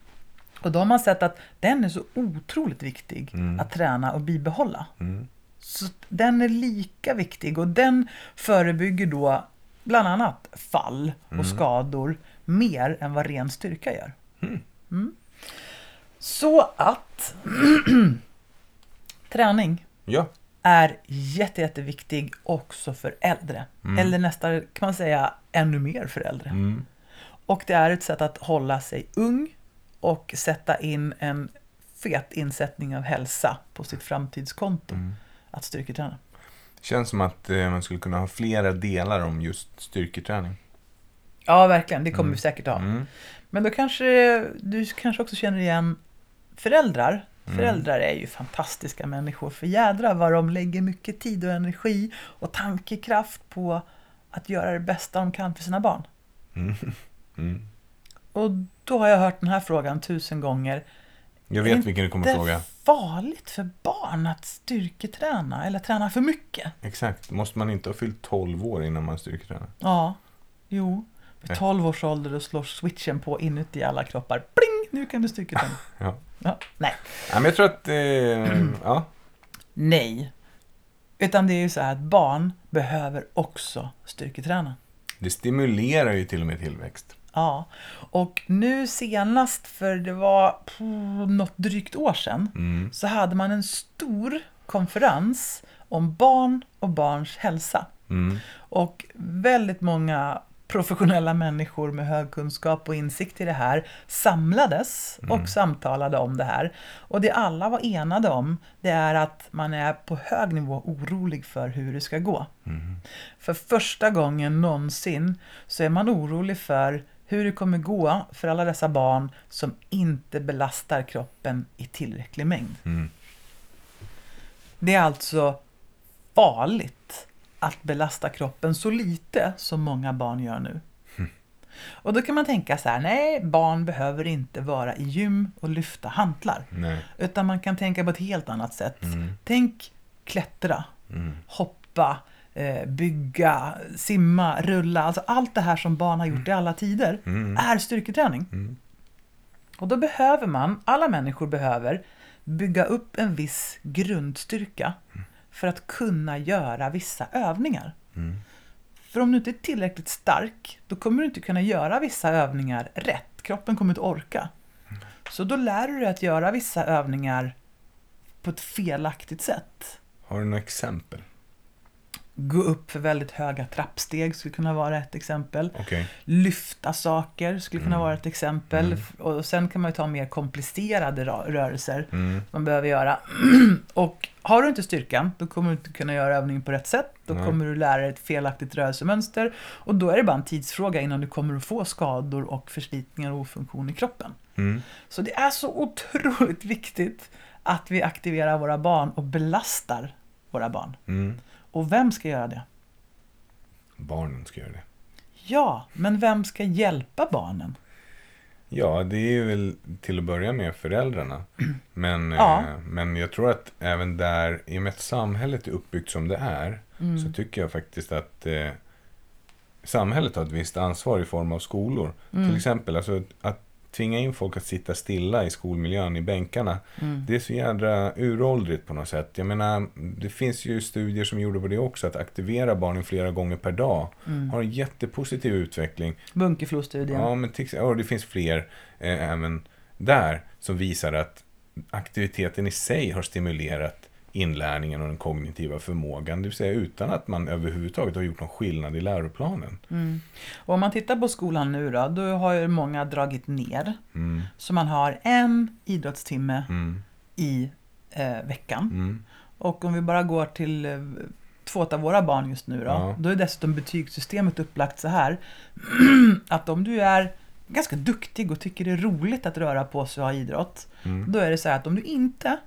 Och då har man sett att den är så otroligt viktig Mm. att träna och bibehålla. Mm. Så den är lika viktig och den förebygger då bland annat fall och skador mer än vad ren styrka gör. Mm. Så att träning Ja. är jätte, jätteviktig också för äldre. Eller nästan kan man säga ännu mer för äldre. Mm. Och det är ett sätt att hålla sig ung och sätta in en fet insättning av hälsa på sitt framtidskonto. Att styrketräna. Känns som att eh, man skulle kunna ha flera delar om just styrketräning. Ja, verkligen. Det kommer vi säkert ha. Mm. Men då kanske du kanske också känner igen föräldrar. Föräldrar är ju fantastiska människor. För jädra vad de lägger mycket tid och energi och tankekraft på att göra det bästa de kan för sina barn. Mm. Och då har jag hört den här frågan tusen gånger. Jag vet vilken du kommer Det fråga. farligt för barn att styrketräna eller träna för mycket. Exakt. Måste man inte ha fyllt 12 år innan man styrketränar? Ja, jo. Vid Nej. 12 års ålder då slår switchen på inuti alla kroppar. Pling! Nu kan du styrketräna. Ja. Ja, nej. ja men jag tror att... Eh, ja. Nej. Utan det är ju så här att barn behöver också styrketräna. Det stimulerar ju till och med tillväxt. Ja, och nu senast, för det var något drygt år sedan, Mm. så hade man en stor konferens om barn och barns hälsa. Mm. Och väldigt många professionella människor med hög kunskap och insikt i det här samlades och samtalade om det här. Och det alla var enade om, det är att man är på hög nivå orolig för hur det ska gå. För första gången någonsin så är man orolig för hur det kommer gå för alla dessa barn som inte belastar kroppen i tillräcklig mängd. Mm. Det är alltså farligt att belasta kroppen så lite som många barn gör nu. Och då kan man tänka så här, nej, barn behöver inte vara i gym och lyfta hantlar. Nej. Utan man kan tänka på ett helt annat sätt. Mm. Tänk klättra, Mm. hoppa, eh, bygga, simma, rulla. Alltså allt det här som barn har gjort i alla tider Mm. är styrketräning. Mm. Och då behöver man, alla människor behöver, bygga upp en viss grundstyrka för att kunna göra vissa övningar. Mm. För om du inte är tillräckligt stark, då kommer du inte kunna göra vissa övningar rätt. Kroppen kommer inte orka. Så då lär du dig att göra vissa övningar på ett felaktigt sätt. Har du några exempel? Gå upp för väldigt höga trappsteg skulle kunna vara ett exempel. Okej. Lyfta saker skulle kunna vara ett exempel. Och sen kan man ju ta mer komplicerade ra- rörelser Mm. man behöver göra. Och har du inte styrkan, då kommer du inte kunna göra övningen på rätt sätt. Då Nej. kommer du lära dig ett felaktigt rörelsemönster. Och då är det bara en tidsfråga innan du kommer att få skador och förslitningar och ofunktion i kroppen. Mm. Så det är så otroligt viktigt att vi aktiverar våra barn och belastar våra barn. Mm. Och vem ska göra det? Barnen ska göra det. Ja, men vem ska hjälpa barnen? Ja, det är väl till att börja med föräldrarna. Men, Ja. eh, men jag tror att även där, i och med att samhället är uppbyggt som det är, Mm. så tycker jag faktiskt att eh, samhället har ett visst ansvar i form av skolor. Mm. Till exempel, alltså, att tvinga in folk att sitta stilla i skolmiljön, i bänkarna. Mm. Det är så jädra uråldrigt på något sätt. Jag menar, det finns ju studier som gjorde på det också, att aktivera barnen flera gånger per dag Mm. har en jättepositiv utveckling. Bunkeflostudien. Ja, men och det finns fler eh, även där som visar att aktiviteten i sig har stimulerat inlärningen och den kognitiva förmågan. Det vill säga utan att man överhuvudtaget har gjort någon skillnad i läroplanen. Mm. Och om man tittar på skolan nu då, då har ju många dragit ner. Mm, Så man har en idrottstimme mm, i eh, veckan. mm, Och om vi bara går till eh, två av våra barn just nu då. Ja. Då är dessutom betygssystemet upplagt så här. att om du är ganska duktig och tycker det är roligt att röra på sig och ha idrott. mm, Då är det så här att om du inte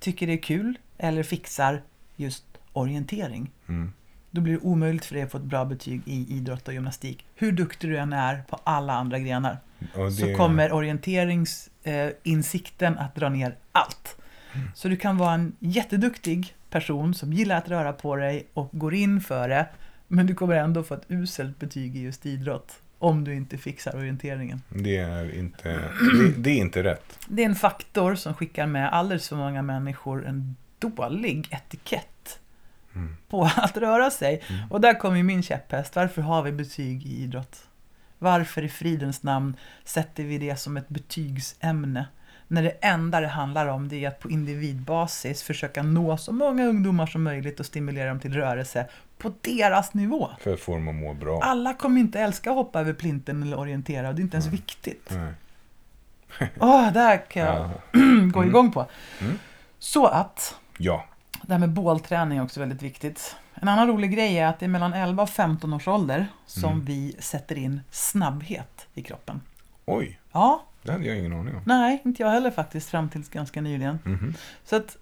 tycker det är kul eller fixar just orientering. mm. Då blir det omöjligt för dig att få ett bra betyg i idrott och gymnastik. Hur duktig du än är på alla andra grenar. Och Så det- kommer orienteringsinsikten att dra ner allt. Mm. Så du kan vara en jätteduktig person som gillar att röra på dig och går in för det. Men du kommer ändå få ett uselt betyg i just idrott. Om du inte fixar orienteringen. Det är inte, det, det är inte rätt. Det är en faktor som skickar med alldeles för många människor en dålig etikett Mm. på att röra sig. Och där kommer ju min käpphäst. Varför har vi betyg i idrott? Varför i fridens namn sätter vi det som ett betygsämne? När det enda det handlar om det är att på individbasis försöka nå så många ungdomar som möjligt och stimulera dem till rörelse på deras nivå. För att få dem att må bra. Alla kommer inte älska att hoppa över plinten eller orientera och det är inte ens viktigt. Nej. Åh, det här kan jag Ja. gå igång på. Mm. Så att, ja. det här med bålträning är också väldigt viktigt. En annan rolig grej är att det är mellan 11 och 15 års ålder som Mm. vi sätter in snabbhet i kroppen. Oj, Ja, det hade jag ingen aning om. nej, inte jag heller faktiskt fram tills ganska nyligen. Mhm. Så att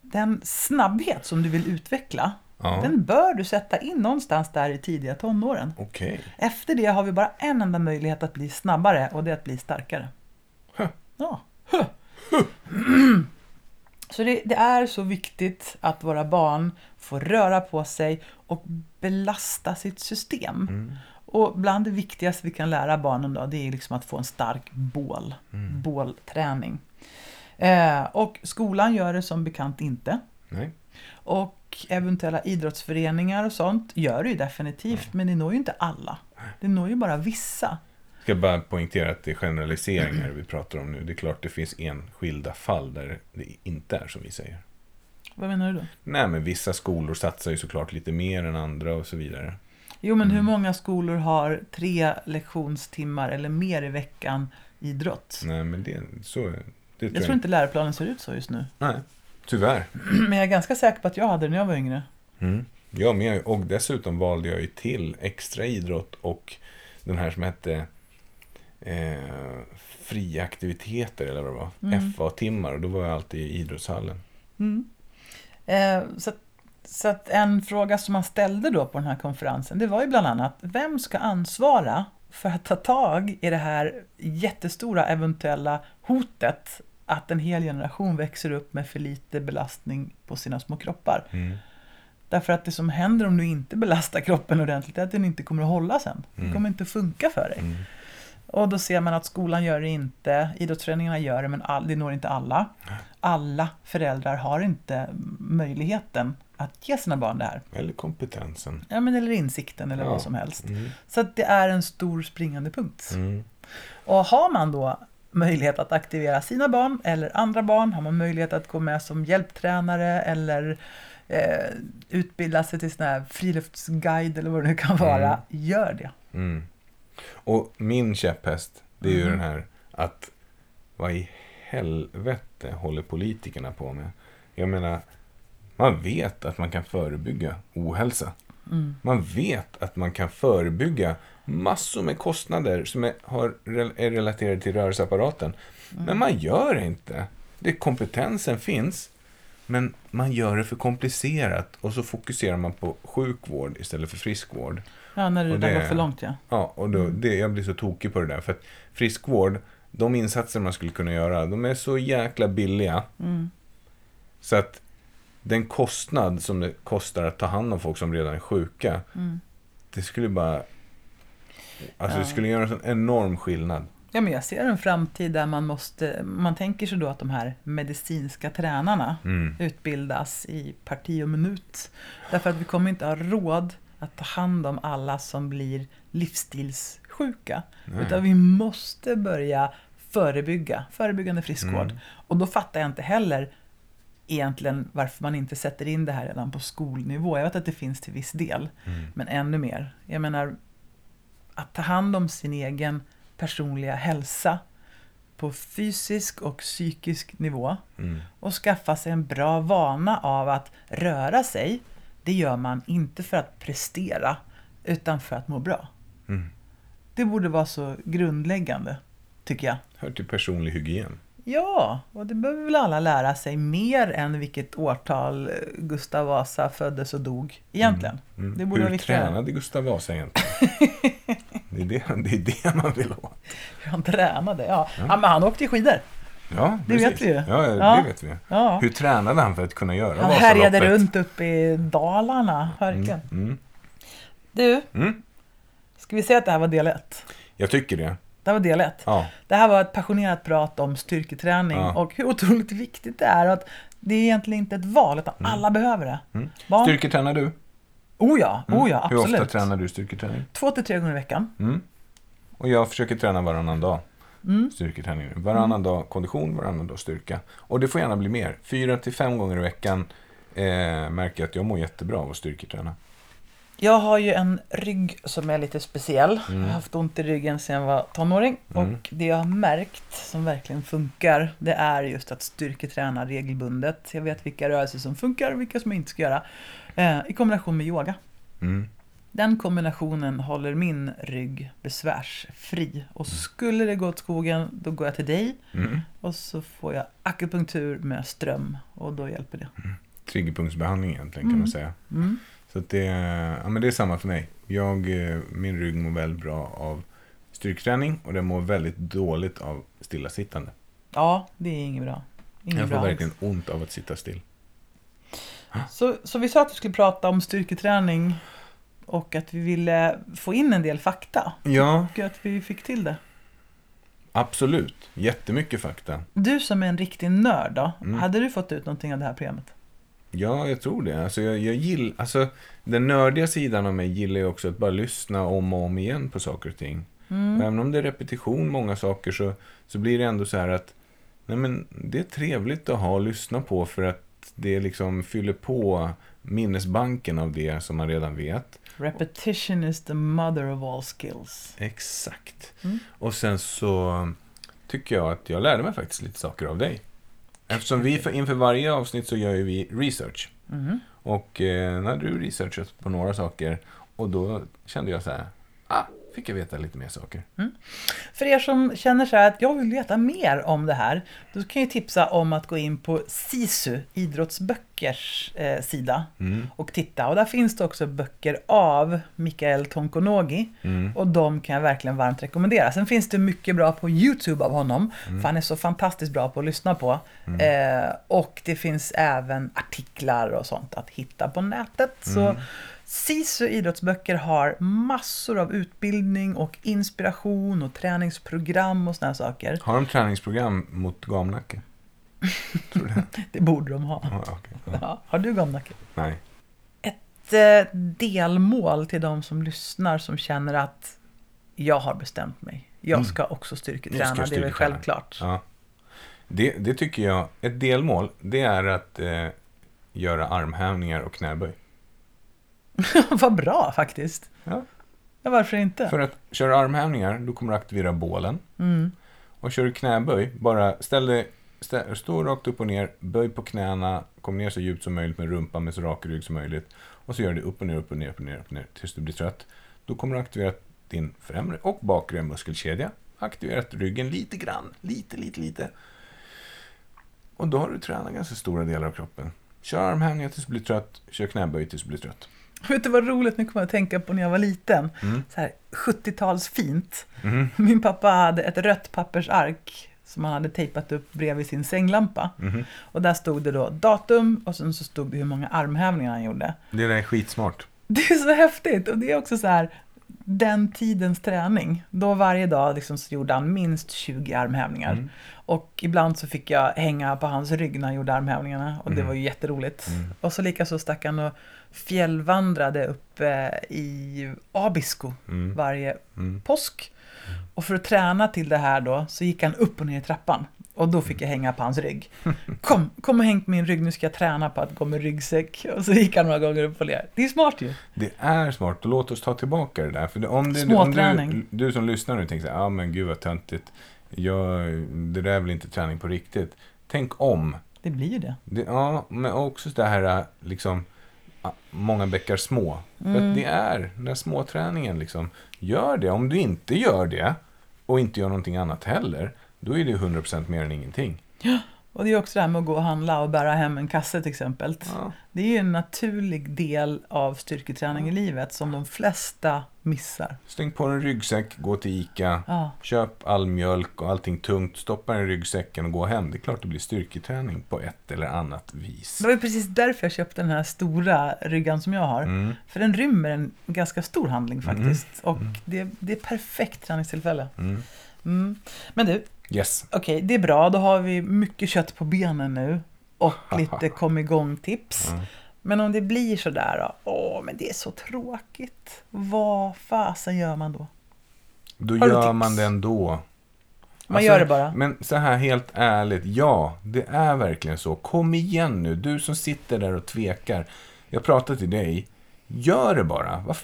den snabbhet som du vill utveckla, Ja, den bör du sätta in någonstans där i tidiga tonåren. okej. Efter det har vi bara en enda möjlighet att bli snabbare och det är att bli starkare. Huh. Ja. Huh. Så det, det är så viktigt att våra barn får röra på sig och belasta sitt system. Mm. Och bland det viktigaste vi kan lära barnen då, det är liksom att få en stark bål. Mm. Bålträning. Eh, och skolan gör det som bekant inte. Nej. Och eventuella idrottsföreningar och sånt gör det ju definitivt, men det når ju inte alla. Det når ju bara vissa. Ska bara poängtera att det är generaliseringar vi pratar om nu. Det är klart det finns enskilda fall där det inte är som vi säger. Vad menar du då? Nej, men vissa skolor satsar ju såklart lite mer än andra och så vidare. Jo, men Mm. hur många skolor har tre lektionstimmar eller mer i veckan idrott? Nej, men det, så, det tror Jag tror inte läroplanen ser ut så just nu. Nej, tyvärr. Men jag är ganska säker på att jag hade det när jag var yngre. Mm. Ja, men jag, och dessutom valde jag ju till extra idrott och den här som hette eh, fria aktiviteter eller vad det var. Mm. FA-timmar och då var jag alltid i idrottshallen. Mm. Eh, så, så att en fråga som man ställde då på den här konferensen, det var ju bland annat, vem ska ansvara för att ta tag i det här jättestora eventuella hotet att en hel generation växer upp med för lite belastning på sina små kroppar? Mm. Därför att det som händer om du inte belastar kroppen ordentligt är att den inte kommer att hålla sen. Det Mm. kommer inte att funka för dig. Mm. Och då ser man att skolan gör det inte, idrottsföreningarna gör det men all, det når inte alla. Alla föräldrar har inte möjligheten att ge sina barn det här. Eller kompetensen. Ja, men eller insikten eller Ja. vad som helst. Mm. Så att det är en stor springande punkt. Mm. Och har man då möjlighet att aktivera sina barn eller andra barn, har man möjlighet att gå med som hjälptränare eller eh, utbilda sig till sån här friluftsguide eller vad det nu kan vara, Mm. gör det. Mm. Och min käpphäst, det är ju Mhm. den här att vad i helvete håller politikerna på med? Jag menar, man vet att man kan förebygga ohälsa. Mm. Man vet att man kan förebygga massor med kostnader som är, har, är relaterade till rörelseapparaten. Men man gör det inte. Det, kompetensen finns, men man gör det för komplicerat och så fokuserar man på sjukvård istället för friskvård. Ja, när det där det- går för långt ja. Ja, och då, det, jag blir så tokig på det där. För att friskvård, de insatser man skulle kunna göra, de är så jäkla billiga. Mm. Så att den kostnad som det kostar att ta hand om folk som redan är sjuka, Mm. det skulle bara... Alltså Ja. det skulle göra en sån enorm skillnad. Ja, men jag ser en framtid där man måste, man tänker sig då att de här medicinska tränarna Mm. utbildas i parti och minut. Därför att vi kommer inte ha råd att ta hand om alla som blir livsstilssjuka. Nej. Utan vi måste börja förebygga, förebyggande friskvård. Mm. Och då fattar jag inte heller egentligen varför man inte sätter in det här redan på skolnivå. Jag vet att det finns till viss del, Mm. men ännu mer. Jag menar, att ta hand om sin egen personliga hälsa på fysisk och psykisk nivå Mm. och skaffa sig en bra vana av att röra sig, det gör man inte för att prestera, utan för att må bra. Mm. Det borde vara så grundläggande, tycker jag. Hör till personlig hygien. Ja, och det behöver väl alla lära sig mer än vilket årtal Gustav Vasa föddes och dog, egentligen. Mm. Det borde Hur tränade Gustav Vasa egentligen? det, är det, det är det man vill ha. Hur han tränade, ja. ja. men han åkte ju skidor. Ja, Det precis. vet vi ju. Ja, ja, Ja. det vet vi. Ja. Hur tränade han för att kunna göra Han härjade Vasaloppet? runt uppe i Dalarna, verkligen. Mm. Mm. Du, Mm. ska vi säga att det här var del ett? Jag tycker det. Det här var del ett. Ja. Det här var ett passionerat prat om styrketräning Ja. och hur otroligt viktigt det är. Att det är egentligen inte ett val, utan alla behöver det. Mm. Barn, Styrketränar du? oh ja, oh ja, Hur absolut. ofta tränar du styrketräning? Två till tre gånger i veckan. Mm. Och jag försöker träna varannan dag. Mm. Styrketräning. Varannan dag kondition, varannan dag styrka. Och det får gärna bli mer. Fyra till fem gånger i veckan eh, märker jag att jag mår jättebra av att styrketräna. Jag har ju en rygg som är lite speciell. Mm. Jag har haft ont i ryggen sedan jag var tonåring. Och det jag har märkt som verkligen funkar, det är just att styrketräna regelbundet. Jag vet vilka rörelser som funkar och vilka som jag inte ska göra. Eh, I kombination med yoga. Mm. Den kombinationen håller min rygg besvärsfri. Och skulle det gå åt skogen, då går jag till dig. Mm. Och så får jag akupunktur med ström. Och då hjälper det. Triggerpunktsbehandling egentligen kan man säga. Så att det, ja, men det är samma för mig. Jag, eh, min rygg mår väldigt bra av styrketräning och den mår väldigt dåligt av stillasittande. Ja, det är inget bra. Inget Jag får bra alls. verkligen ont av att sitta still. Så, så vi sa att vi skulle prata om styrketräning och att vi ville få in en del fakta. Ja, Och att vi fick till det. absolut. Jättemycket fakta. Du som är en riktig nörd då, Mm. hade du fått ut någonting av det här programmet? Ja, jag tror det. Alltså, jag, jag gill, alltså, den nördiga sidan av mig gillar ju också att bara lyssna om och om igen på saker och ting. Mm. Och även om det är repetition, många saker, så, så blir det ändå så här att nej men, det är trevligt att ha och lyssna på för att det liksom fyller på minnesbanken av det som man redan vet. Repetition is the mother of all skills. Exakt. Mm. Och sen så tycker jag att jag lärde mig faktiskt lite saker av dig. Eftersom vi för, inför varje avsnitt så gör ju vi research. Mhm. Och eh, när du researchat på några saker och då kände jag så här, ah, fick jag veta lite mer saker. För er som känner så här att jag vill veta mer om det här, då kan jag tipsa om att gå in på SISU, Idrottsböckers eh, sida, Mm. och titta. Och där finns det också böcker av Mikael Tonkonogi. Mm. Och de kan jag verkligen varmt rekommendera. Sen finns det mycket bra på YouTube av honom. För han är så fantastiskt bra på att lyssna på. Eh, och det finns även artiklar och sånt att hitta på nätet. Så SISU idrottsböcker har massor av utbildning och inspiration och träningsprogram och här saker. Har de träningsprogram mot gamnacke? Tror du det? Det borde de ha. Ja, okej. ja. Ja, har du gamnacke? Nej. Ett eh, delmål till de som lyssnar som känner att jag har bestämt mig. Jag ska också styrketräna, ska det är väl styrketräna. självklart. Ja. Det, det tycker jag, ett delmål, det är att eh, göra armhävningar och knäböj. Vad bra faktiskt. Ja. Ja, varför inte? För att köra armhävningar, då kommer du aktivera bålen. Mm. Och kör du knäböj, bara ställ dig, stä, stå rakt upp och ner, böj på knäna, kom ner så djupt som möjligt med rumpan med så rak rygg som möjligt. Och så gör du upp och ner, upp och ner, upp och ner, upp och ner tills du blir trött. Då kommer du aktivera din främre och bakre muskelkedja. Aktiverat ryggen lite grann, lite, lite, lite. Och då har du tränat ganska stora delar av kroppen. Kör armhävningar tills du blir trött, kör knäböj tills du blir trött. Vet du vad roligt, nu kommer jag att tänka på när jag var liten. Mm. Så här 70-tals fint. Mhm. Min pappa hade ett rött pappersark som han hade tejpat upp bredvid sin sänglampa. Mhm. Och där stod det då datum och sen så stod det hur många armhävningar han gjorde. Det där är skitsmart. Det är så häftigt och det är också så här den tidens träning. Då varje dag liksom så gjorde han minst 20 armhävningar. Mm. Och ibland så fick jag hänga på hans rygg när han gjorde armhävningarna och det Mm. var ju jätteroligt. Mm. Och så likaså stack han och fjällvandrade uppe i Abisko Mm. varje Mm. påsk. Och för att träna till det här då så gick han upp och ner i trappan. Och då fick jag hänga på hans rygg. Kom, kom och häng på min rygg, nu ska jag träna på att gå med ryggsäck. Och så gick han några gånger upp och ner. Det är smart ju. Det är smart och låt oss ta tillbaka det där. För om, det, om du, du som lyssnar nu tänker så här, ja men gud vad töntigt. Jag, det där är väl inte träning på riktigt. Tänk om. Det blir ju det. Det, ja, men också det här liksom, ja, många bäckar små. För Mm. att det är den där småträningen liksom. Gör det. Om du inte gör det och inte gör någonting annat heller, då är det 100% mer än ingenting. Och det är också det här med att gå och handla och bära hem en kasse till exempel. Ja. Det är ju en naturlig del av styrketräning i livet som de flesta missar. Stäng på en ryggsäck, gå till ICA. Ja, Köp all mjölk och allting tungt, stoppa den i ryggsäcken och gå hem. Det är klart det blir styrketräning på ett eller annat vis. det var ju precis därför jag köpte den här stora ryggan som jag har. Mm. För den rymmer en ganska stor handling faktiskt. Och det, det är perfekt träningstillfälle. Mm. Men du, Yes. okej, det är bra. Då har vi mycket kött på benen nu. Och lite kom igång-tips. Men om det blir sådär då, åh, men det är så tråkigt. Vad fasen gör man då? Då Har gör man det ändå. Man gör det bara. Men så här helt ärligt, ja, det är verkligen så. Kom igen nu, du som sitter där och tvekar. Jag pratar till dig. Gör det bara. Vad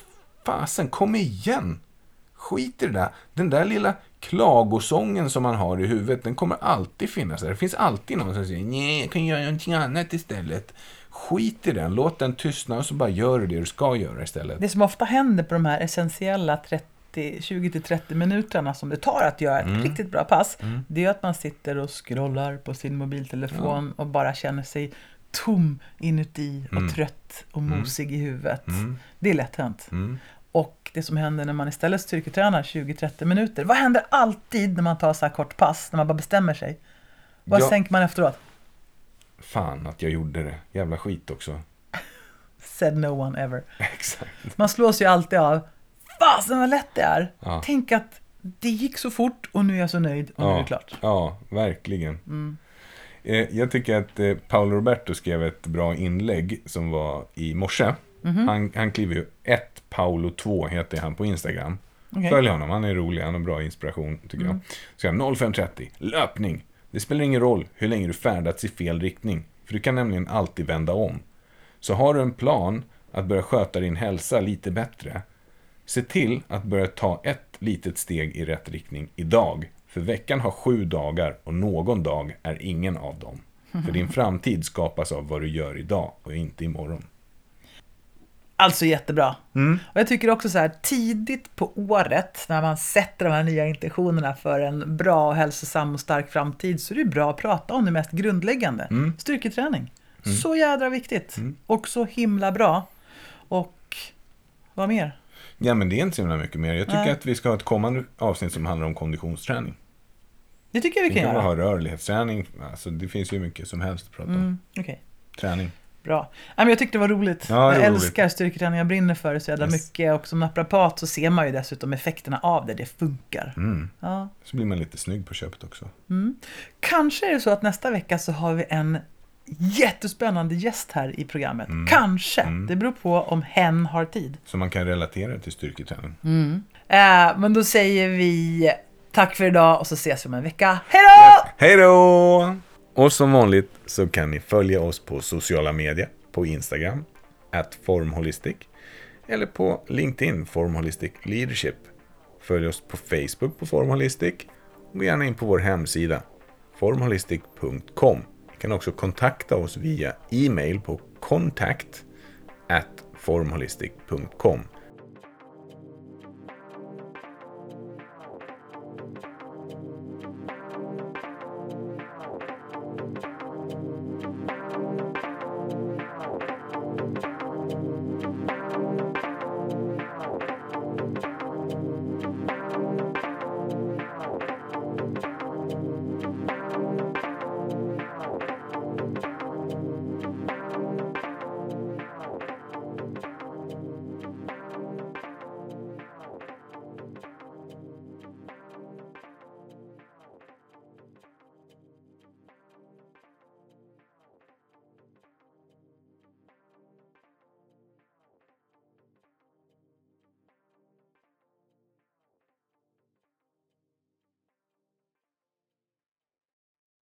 fasen, kom igen. Skit i det där. Den där lilla klagosången som man har i huvudet, den kommer alltid finnas där. Det finns alltid någon som säger nej, jag kan göra någonting annat istället. Skit i den, låt den tystna och så bara gör du det du ska göra istället. Det som ofta händer på de här essentiella 30 20-30 minuterna som det tar att göra ett Mm. riktigt bra pass, det är att man sitter och scrollar på sin mobiltelefon och bara känner sig tom inuti och trött och mosig i huvudet. Det är lätt hänt. Mm. Det som händer när man istället styrketränar 20-30 minuter, vad händer alltid när man tar så här kort pass, när man bara bestämmer sig? Vad Ja. tänker man efteråt? Fan att jag gjorde det. Jävla skit också. Said no one ever. Exakt. Man slås ju alltid av, fasen vad lätt det är. Ja. Tänk att det gick så fort och nu är jag så nöjd och nu är det klart. Ja, verkligen. Mm. Eh, jag tycker att eh, Paolo Roberto skrev ett bra inlägg som var i morse. Mhm. Han, han kliver ju ett Paolo 2 heter han på Instagram. Mm. Följ honom, han är rolig, han har bra inspiration tycker jag. Så jag 0530, löpning. Det spelar ingen roll hur länge du färdats i fel riktning. För du kan nämligen alltid vända om. Så har du en plan att börja sköta din hälsa lite bättre. Se till att börja ta ett litet steg i rätt riktning idag. För veckan har sju dagar och någon dag är ingen av dem. För din framtid skapas av vad du gör idag och inte imorgon. Alltså jättebra. Mm. Och jag tycker också så här, tidigt på året, när man sätter de här nya intentionerna för en bra, hälsosam och stark framtid, så är det bra att prata om det mest grundläggande. Mm. Styrketräning. Så jädra viktigt. Och så himla bra. Och vad mer? Ja, men det är inte så himla mycket mer. Jag tycker Nej. att vi ska ha ett kommande avsnitt som handlar om konditionsträning. Det tycker jag vi Vi kan kan göra. ha rörlighetsträning. Alltså, det finns ju mycket som helst att prata om. Mm, Okej. Träning. Bra. Men jag tyckte det var roligt. Ja, det jag roligt. älskar styrketräning, jag brinner för det så jävla Yes. mycket. Och som naprapat så ser man ju dessutom effekterna av det, det funkar. Mm. Ja. Så blir man lite snygg på köpet också. Kanske är det så att nästa vecka så har vi en jättespännande gäst här i programmet. Mm. Kanske. Det beror på om hen har tid. Så man kan relatera till styrketräning. Eh, men då säger vi tack för idag och så ses vi om en vecka. Hej då! Hej då! Och som vanligt så kan ni följa oss på sociala medier. På Instagram, at formholistic. Eller på LinkedIn, Formholistic Leadership. Följ oss på Facebook på Formholistic. Och gå gärna in på vår hemsida, formholistic.com. Ni kan också kontakta oss via e-mail på contact at formholistic.com.